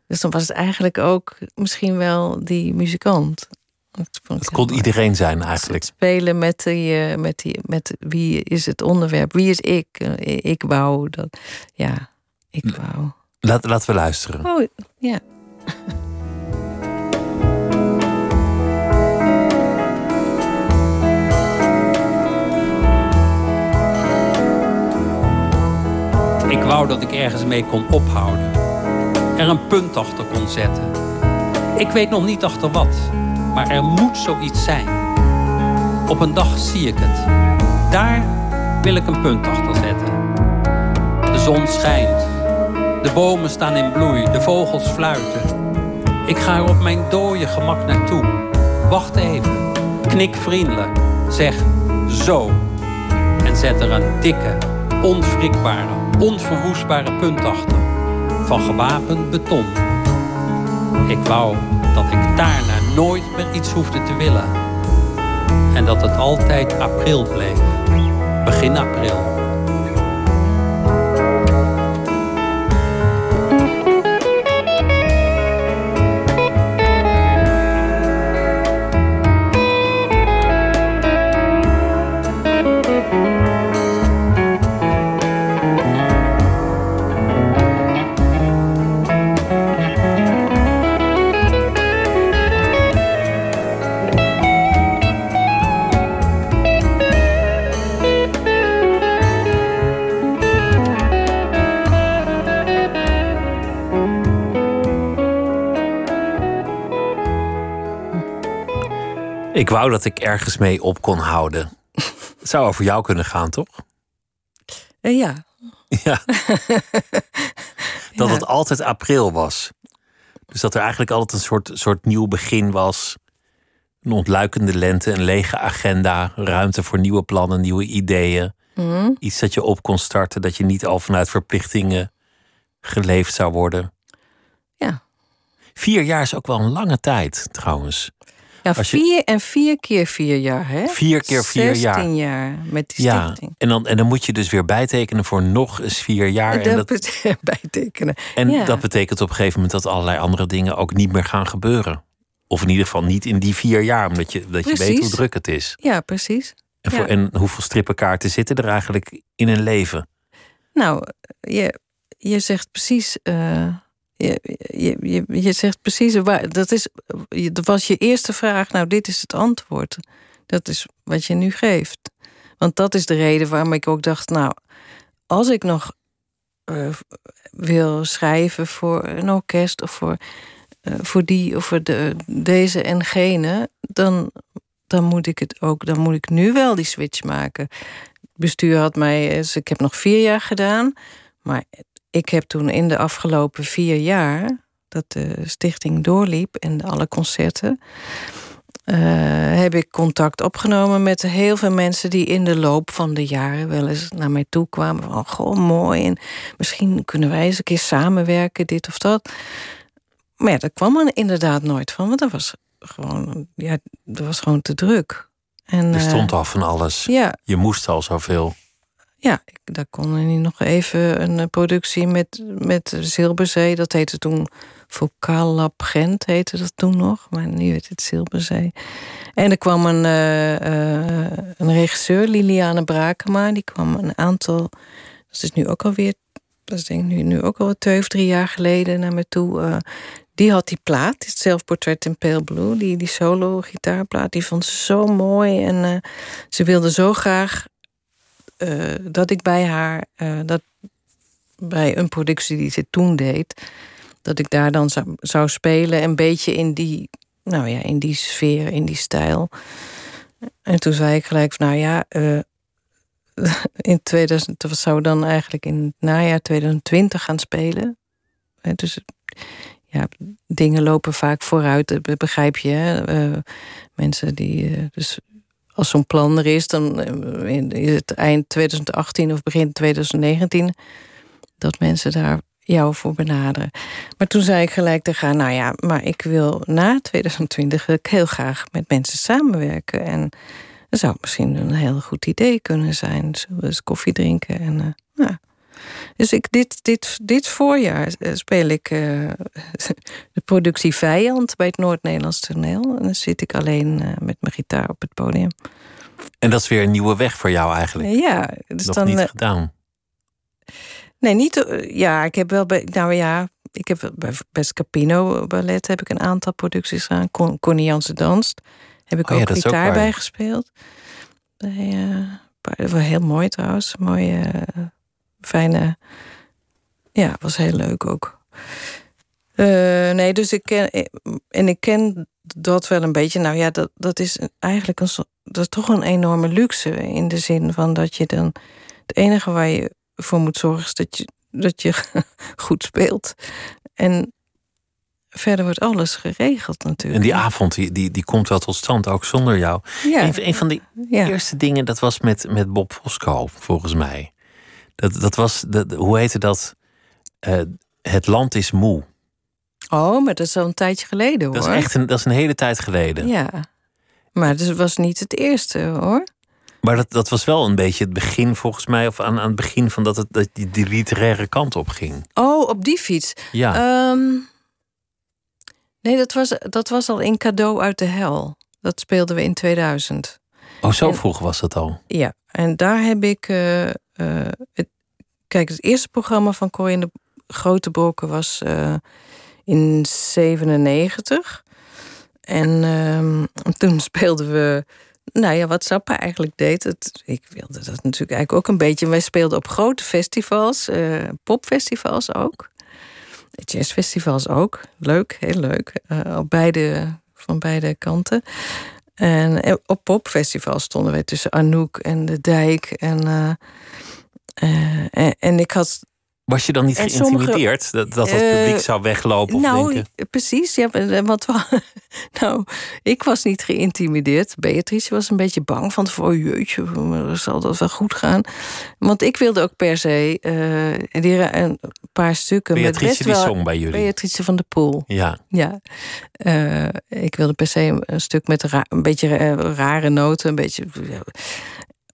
Dus dan was het eigenlijk ook misschien wel die muzikant. Het kon iedereen zijn eigenlijk. spelen met, die, eh, met, die, met wie is het onderwerp, wie is ik? Eh, ik wou dat. Ja, ik wou. Laat, laten we luisteren. Oh, ja. [LAUGHS] wou dat ik ergens mee kon ophouden. Er een punt achter kon zetten. Ik weet nog niet achter wat, maar er moet zoiets zijn. Op een dag zie ik het. Daar wil ik een punt achter zetten. De zon schijnt. De bomen staan in bloei. De vogels fluiten. Ik ga er op mijn dode gemak naartoe. Wacht even. Knik vriendelijk. Zeg zo. En zet er een dikke, onwrikbare, onverwoestbare punt achter. Van gewapend beton. Ik wou dat ik daarna nooit meer iets hoefde te willen. En dat het altijd april bleef. Begin april. Ik wou dat ik ergens mee op kon houden. Het zou over jou kunnen gaan, toch? Uh, ja. [LAUGHS] Ja. [LAUGHS] dat het altijd april was. Dus dat er eigenlijk altijd een soort, soort nieuw begin was. Een ontluikende lente, een lege agenda, ruimte voor nieuwe plannen, nieuwe ideeën. Mm. Iets dat je op kon starten, dat je niet al vanuit verplichtingen geleefd zou worden. Ja. Vier jaar is ook wel een lange tijd, trouwens. Ja, Als je- vier en vier keer vier jaar, hè? Vier keer vier jaar. 16 jaar met die Ja, stichting. en dan, en dan moet je dus weer bijtekenen voor nog eens vier jaar. En dat, dat, betekent [LAUGHS] bijtekenen. en ja. dat betekent op een gegeven moment dat allerlei andere dingen ook niet meer gaan gebeuren. Of in ieder geval niet in die vier jaar, omdat je, dat je weet hoe druk het is. Ja, precies. En, voor, Ja. en hoeveel strippenkaarten zitten er eigenlijk in een leven? Nou, je, je zegt precies. eh, je, je, je, zegt precies waar. Dat, is, dat was je eerste vraag. Nou, dit is het antwoord. Dat is wat je nu geeft. Want dat is de reden waarom ik ook dacht. Nou, als ik nog eh, wil schrijven voor een orkest of voor, eh, voor die of voor de, deze en gene, dan, dan moet ik het ook. Dan moet ik nu wel die switch maken bestuur had mij. Dus ik heb nog vier jaar gedaan. Maar ik heb toen in de afgelopen vier jaar. dat de stichting doorliep en alle concerten. eh, heb ik contact opgenomen met heel veel mensen die in de loop van de jaren wel eens naar mij toe kwamen. Van goh, mooi. En misschien kunnen wij eens een keer samenwerken, dit of dat. Maar ja, daar kwam er inderdaad nooit van. Want dat was gewoon, ja, dat was gewoon te druk. En, Er eh, stond al van alles. Ja, Je moest al zoveel. Ja, ik, daar kon niet nog even een eh, productie met, met Zilberzee. Dat heette toen Vocaal Lab Gent, heette dat toen nog. Maar nu heet het Zilberzee. En er kwam een, eh, eh, een regisseur, Liliane Brakema. Die kwam een aantal... Dat is nu ook alweer... Dat is denk ik nu, nu ook al twee of drie jaar geleden naar me toe. die had die plaat, het zelfportret in Pale Blue. Die, die solo gitaarplaat, die vond ze zo mooi. En ze wilde zo graag eh, dat ik bij haar, eh, dat bij een productie die ze toen deed, dat ik daar dan zou, zou spelen, een beetje in die, nou ja, in die sfeer, in die stijl. En toen zei ik gelijk nou ja, eh, [LAUGHS] in 2000, dat zou dan eigenlijk in het najaar 2020 gaan spelen. En dus ja, dingen lopen vaak vooruit, begrijp je. Mensen die, dus als zo'n plan er is, dan eh, is het eind 2018 of begin 2019 dat mensen daar jou voor benaderen. Maar toen zei ik gelijk tegen nou ja, maar ik wil na 2020 wil ik heel graag met mensen samenwerken. En dat zou misschien een heel goed idee kunnen zijn. Zullen we eens koffie drinken? En, eh, ja. Dus ik, dit, dit, dit voorjaar eh, speel ik eh, [LAUGHS] de productie Vijand bij het Noord-Nederlands toneel. En dan zit ik alleen eh, met mijn gitaar op het podium. En dat is weer een nieuwe weg voor jou eigenlijk. Ja, dus Nog dan. niet gedaan. Nee, niet. Ja, ik heb wel bij. Nou ja, ik heb bij, bij Scapino Ballet heb ik een aantal producties gedaan. Con, Connie Jansen danst. Heb ik Oh ook ook gitaar waar. bij gespeeld. Bij, heel mooi trouwens. Mooie, fijne Ja, was heel leuk ook. Uh, nee, dus ik ken. En ik ken dat wel een beetje. Nou ja, dat, dat is eigenlijk een, dat is toch een enorme luxe. In de zin van dat je dan. Het enige waar je voor moet zorgen is dat je, dat je [LAUGHS] goed speelt. En verder wordt alles geregeld natuurlijk. En die avond die, die, die komt wel tot stand, ook zonder jou. Ja. Een, een van de eerste dingen, dat was met, met Bob Fosco, volgens mij. Dat, dat was, dat, hoe heette dat? Uh, het land is moe. Oh, maar dat is al een tijdje geleden hoor. Dat is echt een, dat is een hele tijd geleden. Ja, maar het was niet het eerste hoor. Maar dat, dat was wel een beetje het begin volgens mij, of aan, aan het begin van dat, het, dat die, die literaire kant op ging. Oh, op die fiets. Ja. Um, nee, dat was, dat was al in Cadeau uit de Hel. Dat speelden we in 2000. Oh, zo vroeg was dat al? Ja, en daar heb ik. Uh, uh, het, kijk, het eerste programma van Corinne Grote Brokken was uh, in 97. En ehm, toen [LAUGHS] speelden we. Nou ja, wat eigenlijk deed. Het, ik wilde dat natuurlijk eigenlijk ook een beetje. Wij speelden op grote festivals, uh, popfestivals ook. Jazzfestivals ook. Leuk, heel leuk. Op beide, van beide kanten. En op popfestivals stonden wij tussen Anouk en de Dijk. En, uh, en, en, ik had was je dan niet geïntimideerd dat, dat het publiek uh, zou weglopen? Of nou, denken? precies. Ja, wat, [LAUGHS] nou, ik was niet geïntimideerd. Beatrice was een beetje bang van voor jeutje, zal dat wel goed gaan? Want ik wilde ook per se uh, een paar stukken. Beatrice met best die zong bij jullie. Beatrice van de Poel. Ja. ja. Uh, ik wilde per se een stuk met een beetje rare noten, een beetje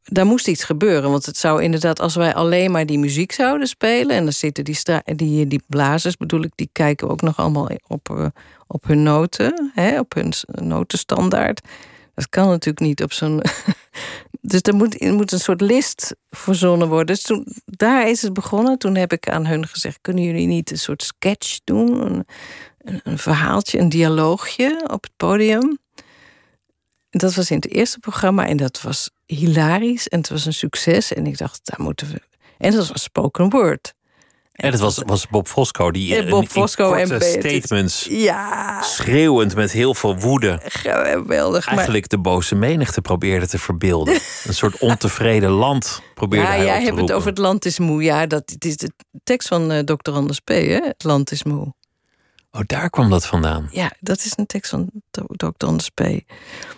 daar moest iets gebeuren. Want het zou inderdaad, als wij alleen maar die muziek zouden spelen. en dan zitten die, die, die blazers, bedoel ik, die kijken ook nog allemaal op, uh, op hun noten, hè, op hun notenstandaard. Dat kan natuurlijk niet op zo'n. [LAUGHS] dus er moet, er moet een soort list verzonnen worden. Dus toen, daar is het begonnen. Toen heb ik aan hun gezegd: kunnen jullie niet een soort sketch doen? Een, een, een verhaaltje, een dialoogje op het podium. Dat was in het eerste programma en dat was hilarisch en het was een succes. En ik dacht, daar moeten we. En dat was spoken word. En het was, was Bob Fosco die in, Bob Fosco in en statements ja. schreeuwend met heel veel woede geweldig eigenlijk de boze menigte probeerde te verbeelden. [LAUGHS] een soort ontevreden land probeerde ja, hij jij hebt het over het land is moe. Ja, dat het is de tekst van uh, Dr. Anders P. Hè? Het land is moe. Oh, daar kwam dat vandaan. Ja, dat is een tekst van Dr. Anders P.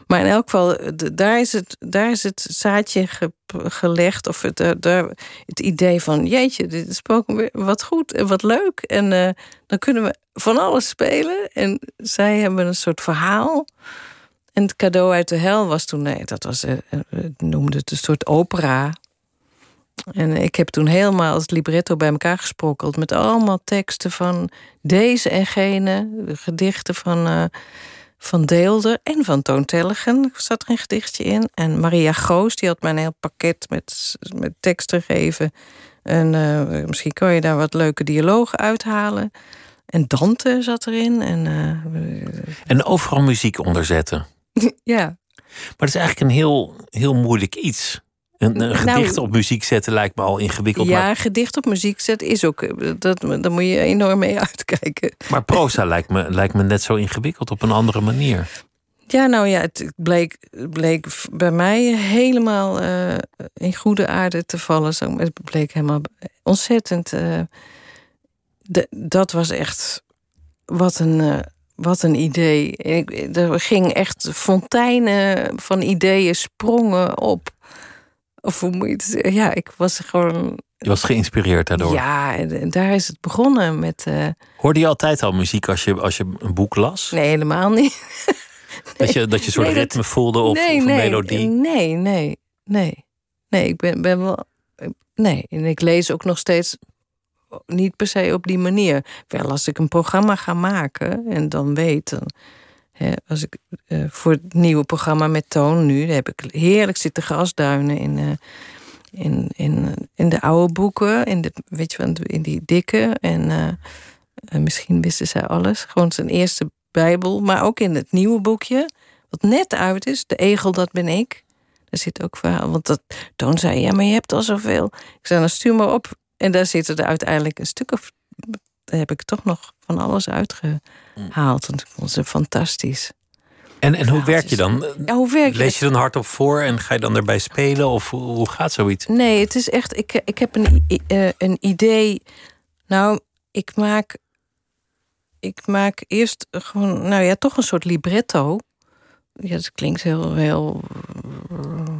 Maar in elk geval, daar is het, daar is het zaadje gelegd. Of het, eh, het idee van, jeetje, dit is weer wat goed en wat leuk. En uh, dan kunnen we van alles spelen. En zij hebben een soort verhaal. En het cadeau uit de hel was toen, nee, dat was, uh, noemde het een soort opera. En ik heb toen helemaal het libretto bij elkaar gesprokkeld... met allemaal teksten van deze en gene. Gedichten van, uh, van Deelder en van Toon Tellegen. zat er een gedichtje in. En Maria Goos, die had mij een heel pakket met, met teksten gegeven. En uh, misschien kan je daar wat leuke dialogen uithalen. En Dante zat erin. En, uh, en overal muziek onderzetten. [LAUGHS] ja. Maar het is eigenlijk een heel, heel moeilijk iets. Een, nou, gedicht op muziek zetten lijkt me al ingewikkeld. Ja, maar... gedicht op muziek zetten is ook. Eh, dat, daar moet je enorm mee [LAUGHS] uitkijken. Maar proza lijkt, me, lijkt me net zo ingewikkeld op een andere manier. Ja, nou ja, het bleek, bleek bij mij helemaal uh, in goede aarde te vallen. Zo. Het bleek helemaal ontzettend. Uh, de, dat was echt. Wat een. Uh, wat een idee. Ik, er ging echt fonteinen van ideeën sprongen op. Of hoe moet je het zeggen? Ja, ik was gewoon. Je was geïnspireerd daardoor. Ja, daar is het begonnen met. Uh... Hoorde je altijd al muziek als je, als je een boek las? Nee, helemaal niet. [LAUGHS] Dat, je, dat je een soort ritme voelde of, nee, of een melodie? Nee, nee, nee. Nee, ik ben, ben wel. Nee, en ik lees ook nog steeds niet per se op die manier. Wel, als ik een programma ga maken en dan weet. Dan, als ik uh, voor het nieuwe programma met Toon nu, daar heb ik heerlijk zitten grasduinen in, uh, in, in, in de oude boeken, in, de, weet je, in die dikke. En misschien wisten zij alles. Gewoon zijn eerste Bijbel, maar ook in het nieuwe boekje, wat net uit is, De Egel, dat ben ik. Daar zit ook verhaal. Want dat, Toon zei, ja, maar je hebt al zoveel. Ik zei, dan stuur maar op. En daar zitten er uiteindelijk een stuk of. Daar heb ik toch nog van alles uitgehaald. Want ik vond ze fantastisch. En, en hoe werk je dan? Ja, hoe werk je? Lees je dan hardop voor en ga je dan erbij spelen? Of hoe, gaat zoiets? Nee, het is echt. Ik, ik heb een, eh, een idee. Nou, ik maak. Ik maak eerst gewoon. Nou ja, toch een soort libretto. Ja, dat klinkt heel, heel eh,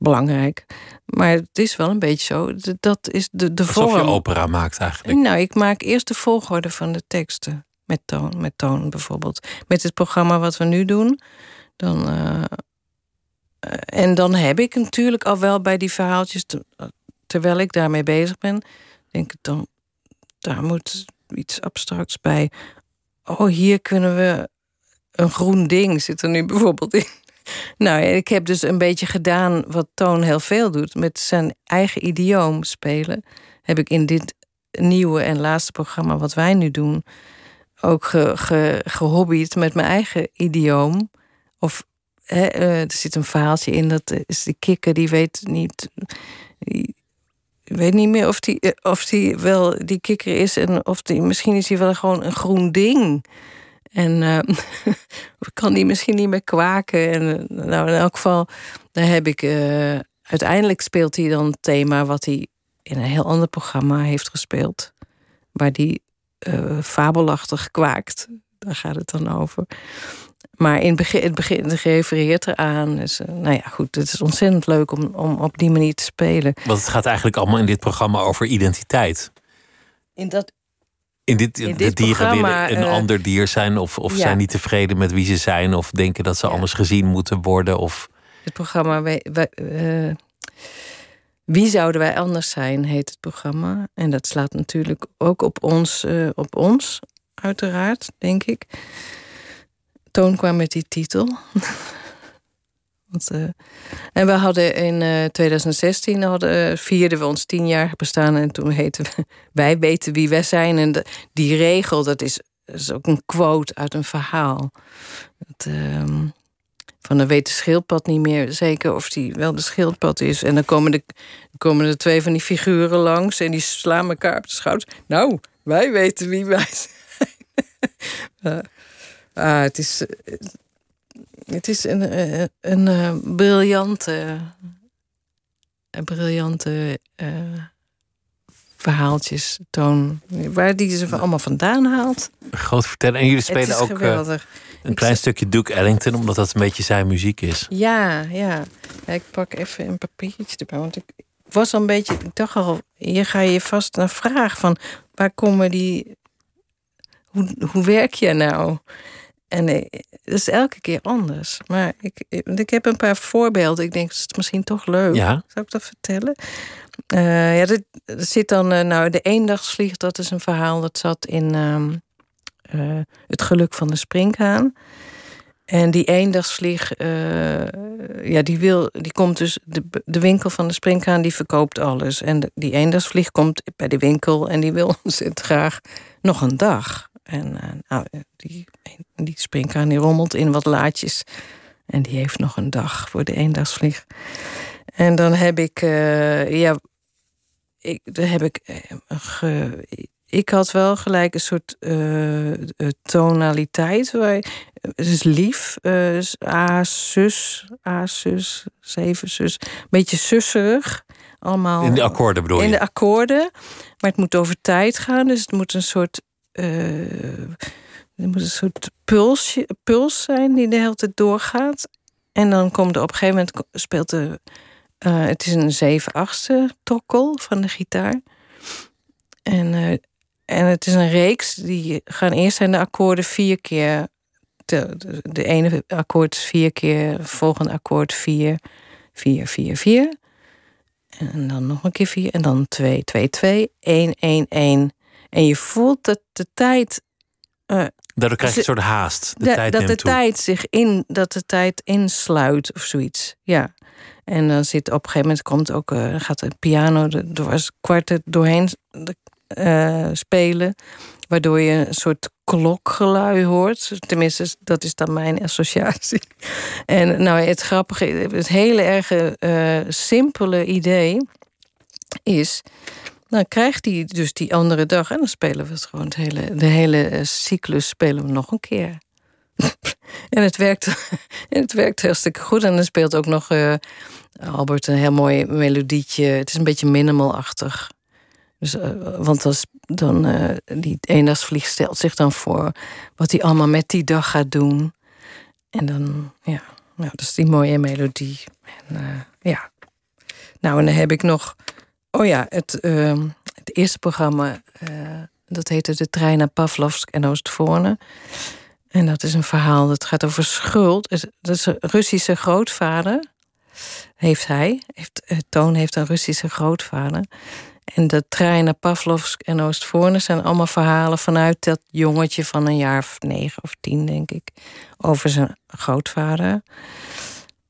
belangrijk. Maar het is wel een beetje zo. Dat is de, de Alsof je opera maakt eigenlijk. Nou, ik maak eerst de volgorde van de teksten. Met toon, met toon bijvoorbeeld. Met het programma wat we nu doen. Dan, eh, en dan heb ik natuurlijk al wel bij die verhaaltjes... te- terwijl ik daarmee bezig ben... denk ik dan, daar moet iets abstracts bij. Oh, hier kunnen we... Een groen ding zit er nu bijvoorbeeld in. Nou, ik heb dus een beetje gedaan wat Toon heel veel doet. Met zijn eigen idioom spelen. Heb ik in dit nieuwe en laatste programma wat wij nu doen... ook ge, ge, gehobbyd met mijn eigen idioom. Of eh, er zit een verhaaltje in, dat is die kikker, die weet niet... Weet niet meer of die, eh, of die wel die kikker is... en of die, misschien is hij wel gewoon een groen ding... En eh, [LAUGHS] kan die misschien niet meer kwaken. En, eh, nou, in elk geval, daar heb ik. eh, uiteindelijk speelt hij dan het thema wat hij in een heel ander programma heeft gespeeld. Waar die eh, fabelachtig kwaakt. Daar gaat het dan over. Maar in het begin, het begin refereert eraan. Dus, nou ja, goed, het is ontzettend leuk om, om op die manier te spelen. Want het gaat eigenlijk allemaal in dit programma over identiteit. In dat, In dit, In de dieren programma, willen een eh, ander dier zijn, of, of ja. zijn niet tevreden met wie ze zijn, of denken dat ze Ja. anders gezien moeten worden. Of het programma. Wij, wij, eh, Wie zouden wij anders zijn, heet het programma. En dat slaat natuurlijk ook op ons, eh, op ons uiteraard, denk ik. Toon kwam met die titel. [LAUGHS] Eh, en we hadden in eh, 2016 hadden, eh, vierden we ons tienjarig bestaan. En toen heette we [LAUGHS] Wij weten wie wij zijn. En die regel, dat is, ook een quote uit een verhaal. Dat, ehm, van dan weet de schildpad niet meer zeker of die wel de schildpad is. En dan komen, de, komen er twee van die figuren langs en die slaan elkaar op de schouders. Nou, wij weten wie wij [LAUGHS] zijn. Eh, ah, het is, eh, het is een, eh, een, eh, briljante, een briljante eh, verhaaltjes toon. Waar die ze allemaal vandaan haalt. groot vertellen. En jullie spelen ook eh, geweldig. een klein stukje Duke Ellington, omdat dat een beetje zijn muziek is. Ja, ja. Ja, Ik pak even een papiertje erbij. Want ik was al een beetje. Ik dacht al, hier ga je vast naar vraag van waar komen die. Hoe, hoe werk je nou? En dat is elke keer anders. Maar ik, ik heb een paar voorbeelden. Ik denk, dat is misschien toch leuk. Ja. Zou ik dat vertellen? Eh, ja, dat zit dan. eh, nou, de eendagsvlieg, dat is een verhaal dat zat in eh, Het geluk van de springhaan. En die eendagsvlieg, ja, die, wil, die komt dus. De, de winkel van de springhaan die verkoopt alles. En de- die eendagsvlieg komt bij de winkel en die wil [LAUGHS] ontzettend graag nog een dag. En eh, nou, die, die springhaan die rommelt in wat laadjes. En die heeft nog een dag voor de eendagsvlieg. En dan heb ik, eh, ja, ik, daar heb ik, eh, ge- ik had wel gelijk een soort eh, eh, tonaliteit. Waar, het is lief, eh, dus A, zus, A, zus, zeven, zus. Een beetje susserig. Allemaal In de akkoorden bedoel je? in de akkoorden. Maar het moet over tijd gaan. Dus het moet een soort. Eh, het moet een soort pulsje, puls zijn die de hele tijd doorgaat. En dan komt er op een gegeven moment speelt de. eh, het is een zeven achtste tokkel van de gitaar. En, eh, en het is een reeks. Die gaan eerst zijn de akkoorden vier keer. De, de, ene akkoord vier keer, volgende akkoord vier, vier, vier, vier. En dan nog een keer vier. En dan twee, twee, twee, één, één, één. En je voelt dat de tijd. eh, Daardoor krijg je een soort haast. De da- tijd dat de toe. tijd zich in, dat de tijd insluit of zoiets. Ja. En dan zit op een gegeven moment komt ook, eh, gaat de piano er dwars kwartet doorheen eh, spelen. Waardoor je een soort klokgelui hoort. Tenminste, dat is dan mijn associatie. [LAUGHS] En nou, het grappige, het hele erge eh, simpele idee is, dan krijgt hij dus die andere dag en dan spelen we het gewoon het hele, de hele eh, cyclus spelen we nog een keer. [LAUGHS] en het werkt, [LAUGHS] en het werkt hartstikke goed. En dan speelt ook nog uh, Albert een heel mooi melodietje. Het is een beetje minimalachtig. Dus, uh, want als, dan, uh, die eendagsvlieg stelt zich dan voor wat hij allemaal met die dag gaat doen. En dan, ja, nou, dat is die mooie melodie. En, ja. Nou, en dan heb ik nog, oh ja, het, ehm, het eerste programma, dat heette De Trein naar Pavlovsk en Oostvoorne. En dat is een verhaal dat gaat over schuld. Dat is een Russische grootvader. Heeft hij. Heeft, Toon heeft een Russische grootvader. En de treinen Pavlovsk en Oostvoorne zijn allemaal verhalen vanuit dat jongetje van een jaar of negen of tien, denk ik, over zijn grootvader.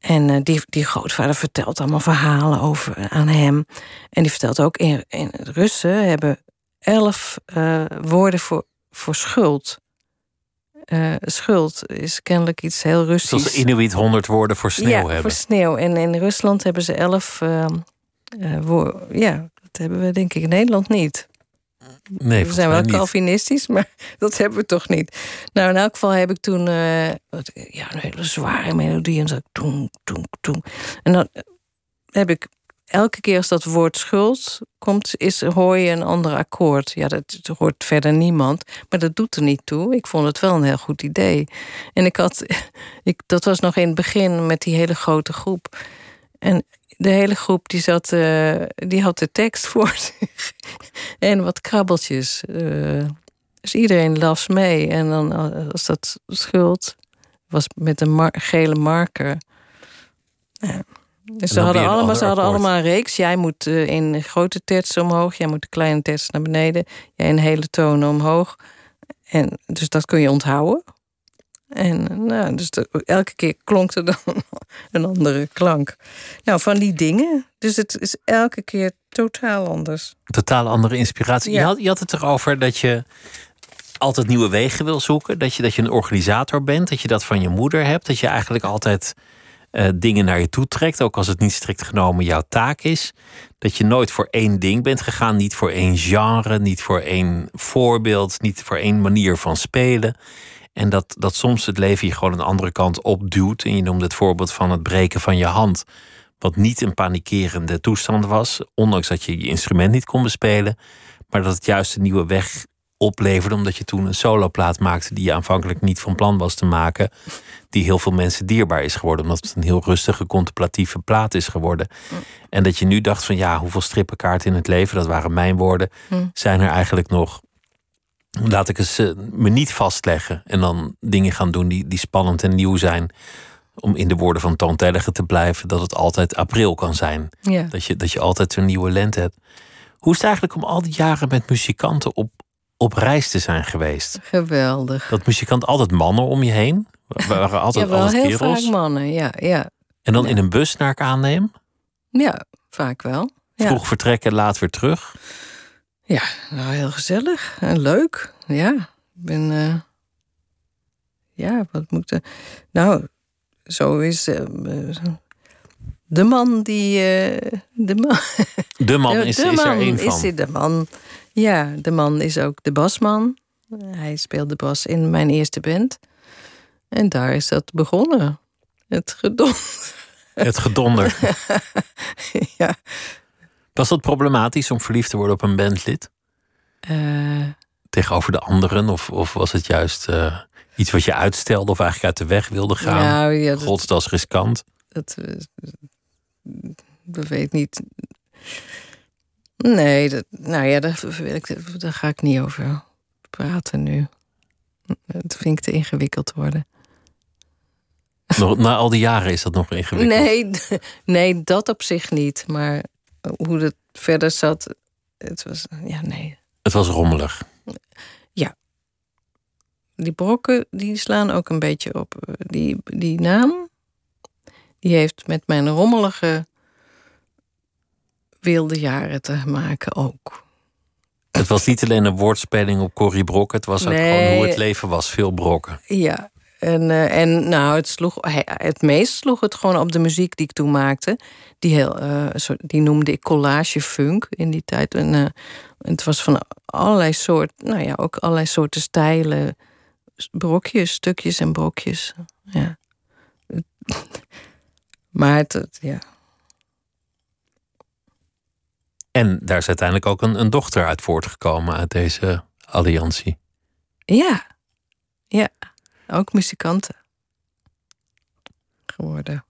En uh, die, die grootvader vertelt allemaal verhalen over aan hem. En die vertelt ook in, in Russen hebben elf uh, woorden voor, voor schuld. Uh, schuld is kennelijk iets heel Russisch. Zoals Inuit honderd woorden voor sneeuw ja, hebben. voor sneeuw. En in Rusland hebben ze elf woorden. Ja, dat hebben we denk ik in Nederland niet. Nee, we zijn wel. Calvinistisch, maar [LAUGHS] dat hebben we toch niet. Nou, in elk geval heb ik toen uh, ja, een hele zware melodie. En zo toen, toen, toen. En dan heb ik elke keer als dat woord schuld komt, is, hoor je een ander akkoord. Ja, dat, dat hoort verder niemand, maar dat doet er niet toe. Ik vond het wel een heel goed idee. En ik had, [LAUGHS] ik, dat was nog in het begin met die hele grote groep. En de hele groep die zat, uh, die had de tekst voor [LAUGHS] zich. en wat krabbeltjes. Uh, dus iedereen las mee. En dan als dat schuld was met een mar gele marker. Ja. Dus ze hadden, allemaal, ze hadden allemaal een reeks. Jij moet uh, in grote terts omhoog. Jij moet de kleine terts naar beneden. Jij in hele tonen omhoog. En, dus dat kun je onthouden. En nou, dus de, elke keer klonk er dan [LAUGHS] een andere klank. Nou, van die dingen. Dus het is elke keer totaal anders. Totaal andere inspiratie. Ja. Je, had, je had het erover dat je altijd nieuwe wegen wil zoeken. Dat je, dat je een organisator bent. Dat je dat van je moeder hebt. Dat je eigenlijk altijd uh, dingen naar je toe trekt. Ook als het niet strikt genomen jouw taak is. Dat je nooit voor één ding bent gegaan. Niet voor één genre. Niet voor één voorbeeld. Niet voor één manier van spelen. En dat, dat soms het leven je gewoon een andere kant opduwt. En je noemde het voorbeeld van het breken van je hand. Wat niet een panikerende toestand was. Ondanks dat je je instrument niet kon bespelen. Maar dat het juist een nieuwe weg opleverde. Omdat je toen een soloplaat maakte die je aanvankelijk niet van plan was te maken. Die heel veel mensen dierbaar is geworden. Omdat het een heel rustige, contemplatieve plaat is geworden. Mm. En dat je nu dacht van ja, hoeveel strippenkaarten in het leven, dat waren mijn woorden. Mm. Zijn er eigenlijk nog laat ik eens uh, me niet vastleggen en dan dingen gaan doen die, die spannend en nieuw zijn. Om in de woorden van Toon te blijven, dat het altijd april kan zijn. Ja. Dat, je, dat je altijd een nieuwe lente hebt. Hoe is het eigenlijk om al die jaren met muzikanten op, op reis te zijn geweest? Geweldig. Dat muzikanten altijd mannen om je heen? Waren altijd ja, wel altijd heel kerels? vaak mannen, ja. ja. En dan Ja. in een bus naar ik aanneem? Ja, vaak wel. Ja. Vroeg vertrekken, laat weer terug? Ja, nou heel gezellig en leuk. Ja, ik ben. eh, ja, wat moet er. Nou, zo is. eh, de man die. eh, de man. [LAUGHS] De man is, de is er man is van. hij de man. Ja, de man is ook de basman. Hij speelde bas in mijn eerste band. En daar is dat begonnen. Het gedon. Het gedonder. [LAUGHS] ja. Was dat problematisch om verliefd te worden op een bandlid? Eh, tegenover de anderen? Of, of was het juist eh, iets wat je uitstelde of eigenlijk uit de weg wilde gaan? nou, ja, dat, God, dat is riskant. dat, eh, dat weet ik niet. Nee, dat, nou ja, daar, wil ik, daar ga ik niet over praten nu. Dat vind ik te ingewikkeld worden. Nog, na al die jaren is dat nog ingewikkeld. Nee, nee, dat op zich niet. Maar hoe het verder zat, het was, ja, nee. Het was rommelig. Die brokken, die slaan ook een beetje op. Die, die naam, die heeft met mijn rommelige wilde jaren te maken ook. Het was niet alleen een woordspeling op Corrie Brokken. Het was ook Nee. gewoon hoe het leven was. Veel brokken. Ja, En, uh, en nou, het, sloeg, het meest sloeg het gewoon op de muziek die ik toen maakte. Die, heel, uh, die noemde ik collage funk in die tijd. En uh, het was van allerlei soorten, nou ja, ook allerlei soorten stijlen. Brokjes, stukjes en brokjes. Ja. [LAUGHS] maar het, het, ja. En daar is uiteindelijk ook een, een dochter uit voortgekomen uit deze alliantie. Ja, ja. Ook muzikanten geworden.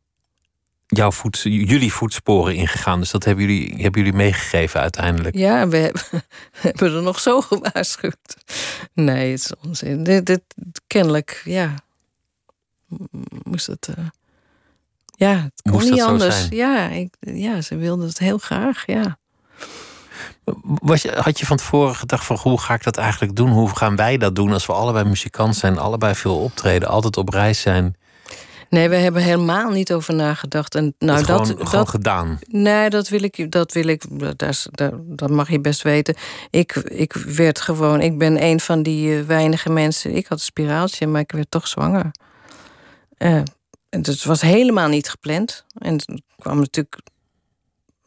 Jouw voet, jullie voetsporen ingegaan, dus dat hebben jullie, hebben jullie meegegeven uiteindelijk. Ja, we hebben, [LAUGHS] we hebben er nog zo gewaarschuwd. Nee, het is onzin. Dit, dit kennelijk, ja. Moest het. Uh, ja, het kon Moest niet anders. Ja, ik, ja, ze wilden het heel graag, ja. Was je, had je van tevoren gedacht van hoe ga ik dat eigenlijk doen? Hoe gaan wij dat doen als we allebei muzikant zijn, allebei veel optreden, altijd op reis zijn? Nee, we hebben helemaal niet over nagedacht. En nou, dat dat, gewoon, dat, gedaan. Nee, dat wil ik, dat wil ik, dat, mag je best weten. Ik, ik werd gewoon, ik ben een van die eh, weinige mensen. Ik had een spiraaltje, maar ik werd toch zwanger. Eh, en het was helemaal niet gepland. En het kwam natuurlijk,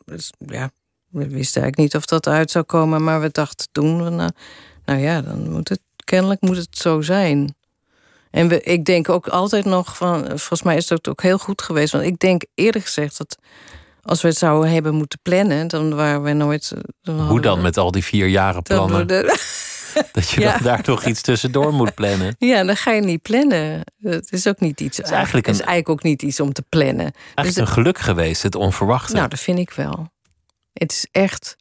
dus, ja, we wisten eigenlijk niet of dat uit zou komen, maar we dachten toen, nou, nou ja, dan moet het, kennelijk moet het zo zijn. En we, ik denk ook altijd nog van, volgens mij is dat ook heel goed geweest. Want ik denk eerlijk gezegd dat als we het zouden hebben moeten plannen, dan waren we nooit. eh, Dan Hoe dan we- met al die vier jaren plannen? [LAUGHS] Dat je Ja. dan daar toch iets tussendoor moet plannen. [LAUGHS] ja, dan ga je niet plannen. Het is ook niet iets. Het is eigenlijk is eigenlijk ook niet iets om te plannen. Eigenlijk Dus een geluk geweest, het onverwachte. Nou, dat vind ik wel. Het is echt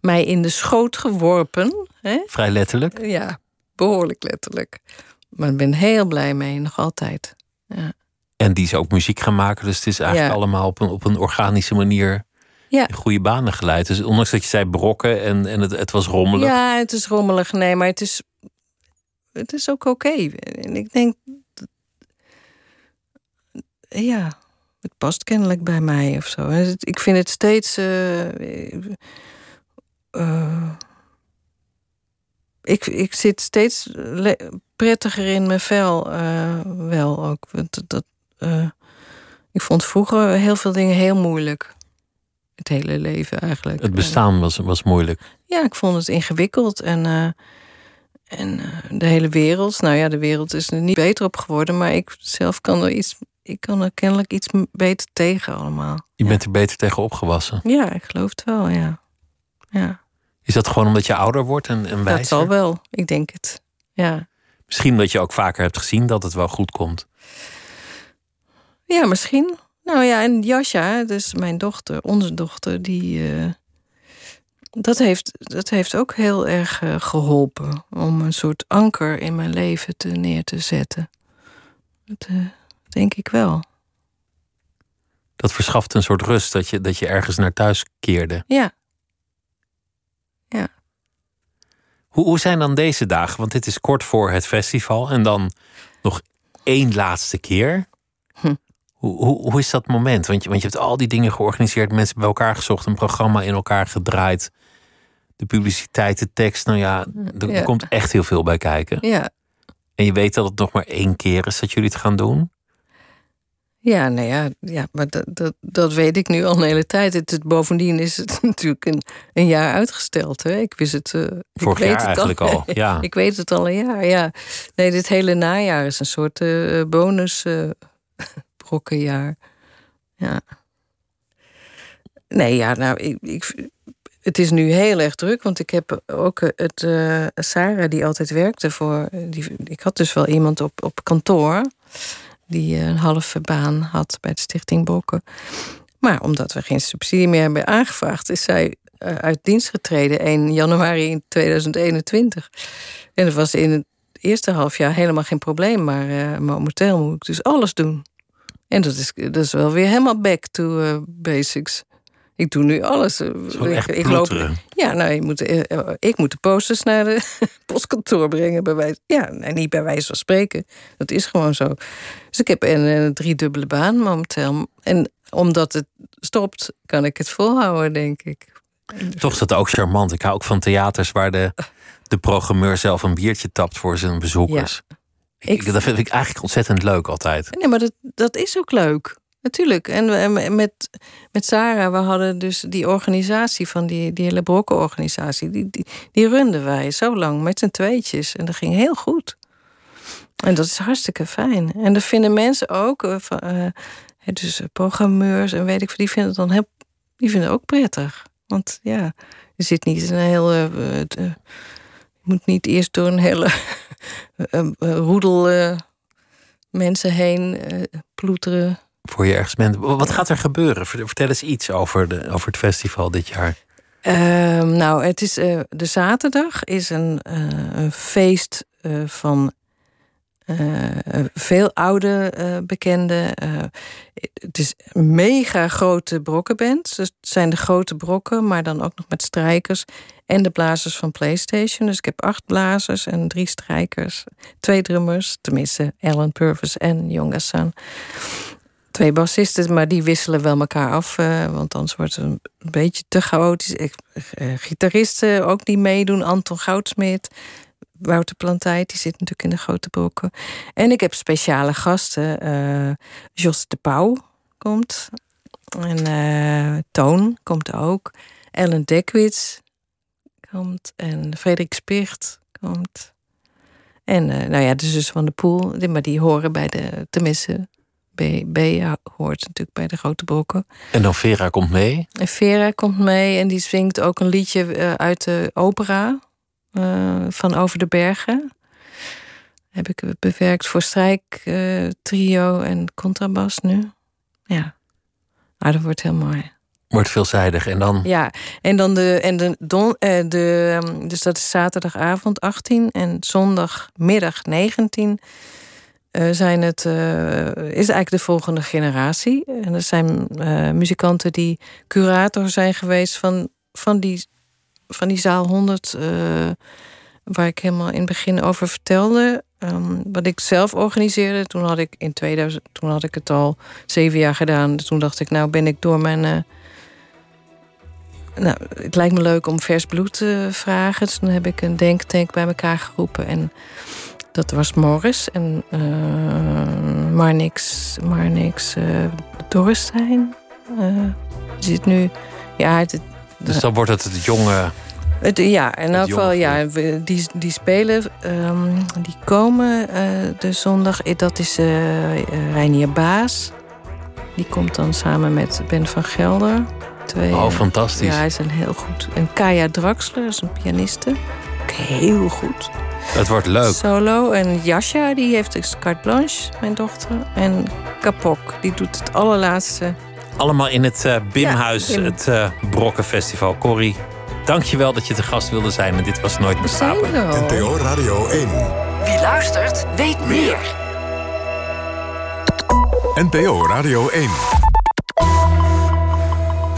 mij in de schoot geworpen. Hè? Vrij letterlijk. Ja, behoorlijk letterlijk. Maar ik ben heel blij mee, nog altijd. Ja. En die is ook muziek gaan maken. Dus het is eigenlijk Ja. allemaal op een, op een organische manier Ja. in goede banen geleid. Dus ondanks dat je zei brokken en, en het, het was rommelig. Ja, het is rommelig, nee, maar het is, het is ook oké. En ik denk, ja, het past kennelijk bij mij of zo. Ik vind het steeds. eh, eh, ik, ik zit steeds prettiger in mijn vel, eh, wel ook. Dat, ik vond vroeger heel veel dingen heel moeilijk. Het hele leven eigenlijk. Het bestaan was, was moeilijk. Ja, ik vond het ingewikkeld. En, en de hele wereld. Nou ja, de wereld is er niet beter op geworden. Maar ik zelf kan er iets. Ik kan er kennelijk iets beter tegen allemaal. Je bent er beter tegen opgewassen. Ja, ik geloof het wel, ja. Ja, Is dat gewoon omdat je ouder wordt en, en wijzer? dat zal wel. Ik denk het. Ja. Misschien dat je ook vaker hebt gezien dat het wel goed komt. Ja, misschien. Nou ja, en Jasja, dus mijn dochter, onze dochter, die. eh, dat, heeft, dat heeft ook heel erg eh, geholpen om een soort anker in mijn leven te, neer te zetten. Eh, denk ik wel. Dat verschaft een soort rust dat je, dat je ergens naar thuis keerde. Ja. Hoe, hoe zijn dan deze dagen? Want dit is kort voor het festival en dan nog één laatste keer. Hm. Hoe, hoe, hoe is dat moment? Want je, want je hebt al die dingen georganiseerd, mensen bij elkaar gezocht, een programma in elkaar gedraaid. De publiciteit, de tekst, nou ja, er, er Ja. komt echt heel veel bij kijken. Ja, En je weet dat het nog maar één keer is dat jullie het gaan doen. Ja nou ja, ja maar dat, dat, dat weet ik nu al een hele tijd. Het, het- bovendien is het [LAUGHS] natuurlijk een, een jaar uitgesteld. Hè? Ik wist het. ik Vorig weet jaar het eigenlijk al, [LAUGHS] ja. ik weet het al een jaar, ja. Nee, dit hele najaar is een soort eh, bonus eh, [LAUGHS] brokkenjaar. Ja. Nee, ja, nou, ik, ik, het is nu heel erg druk, want ik heb ook het. Sarah, die altijd werkte voor. Die, ik had dus wel iemand op, op kantoor. Die eh, een halve baan had bij de Stichting Brokken. Maar omdat we geen subsidie meer hebben aangevraagd, is zij eh, uit dienst getreden 1 januari in 2021. En dat was in het eerste half jaar helemaal geen probleem, maar eh, momenteel moet ik dus alles doen. En dat is, dat is wel weer helemaal back to basics. Ik doe nu alles. Eh, ik, ik loop, ja, nou, je moet, eh, eh, ik moet de posters naar de [LAUGHS] postkantoor brengen. Bij wijze, ja, nee, niet bij wijze van spreken. Dat is gewoon zo. Dus ik heb een, een driedubbele baan momenteel. En omdat het stopt, kan ik het volhouden, denk ik. Toch is dat ook charmant. Ik hou ook van theaters waar de, de programmeur zelf een biertje tapt voor zijn bezoekers. Ik, dat vind ik eigenlijk ontzettend leuk altijd. Nee, maar dat, dat is ook leuk. Natuurlijk. En met, met Sarah, we hadden dus die organisatie van die, die hele brokkenorganisatie. Die, die, die runden wij zo lang met z'n tweetjes. En dat ging heel goed. En dat is hartstikke fijn. En dat vinden mensen ook, uh, uh, dus programmeurs en weet ik veel, die vinden het dan heel, die vinden het ook prettig. Want ja, je zit niet in een heel. Uh, je moet niet eerst door een hele [LAUGHS] roedel mensen heen ploeteren voor je ergens bent. Wat gaat er gebeuren? Vertel eens iets over, de, over het festival dit jaar. Ehm, nou, het is, uh, de zaterdag is een, uh, een feest uh, van veel oude bekenden. het is mega grote brokkenband. Dus het zijn de grote brokken, maar dan ook nog met strijkers. En de blazers van PlayStation. Dus ik heb acht blazers en drie strijkers. Twee drummers, tenminste Alan Purvis en Jongassan twee bassisten, maar die wisselen wel elkaar af. Uh, want anders wordt het een beetje te chaotisch. Ik, uh, gitaristen ook die meedoen. Anton Goudsmit, Wouter Plantijt, die zit natuurlijk in de grote brokken. En ik heb speciale gasten. Uh, Jos de Pauw komt. En Toon komt ook. Ellen Dekwits komt. En Frederik Spicht komt. En nou ja, de zus van de Poel. Maar die horen bij de, tenminste B, hoort natuurlijk bij de grote brokken. En dan Vera komt mee? En Vera komt mee en die zingt ook een liedje eh, uit de opera uh, van Over de Bergen. Heb ik bewerkt voor strijktrio uh, trio en contrabas nu. Ja, maar dat wordt heel mooi. Wordt veelzijdig en dan? Ja, en dan de. En de, don, uh, de dus dat is zaterdagavond 18 en zondagmiddag 19 uh, zijn het, uh, is eigenlijk de volgende generatie. En dat zijn uh, muzikanten die curator zijn geweest van, van, die, van die zaal 100, waar ik helemaal in het begin over vertelde. Um, wat ik zelf organiseerde. Toen had ik in 2000, toen had ik het al zeven jaar gedaan. Toen dacht ik, nou ben ik door mijn. nou, het lijkt me leuk om vers bloed te vragen. Dus toen heb ik een denktank bij elkaar geroepen. En dat was Morris en uh, uh, Dorrestein. Uh, zit nu. Ja, het, dus dan wordt het het jonge. Het, ja, in elk geval, ja, die, die spelen, um, die komen de zondag. Dat is Reinier Baas. Die komt dan samen met Ben van Gelder. Twee, oh, fantastisch. Ja, hij is een heel goed. En Kaya Draxler is een pianiste. Ook heel goed. Het wordt leuk. Solo. En Jasja, die heeft dus carte blanche, mijn dochter. En Kapok, die doet het allerlaatste. Allemaal in het uh, Bimhuis, ja, het uh, Brokkenfestival. Corrie, dankjewel dat je te gast wilde zijn. En dit was Nooit meer slapen. NPO Radio 1. Wie luistert, weet meer. NPO Radio 1.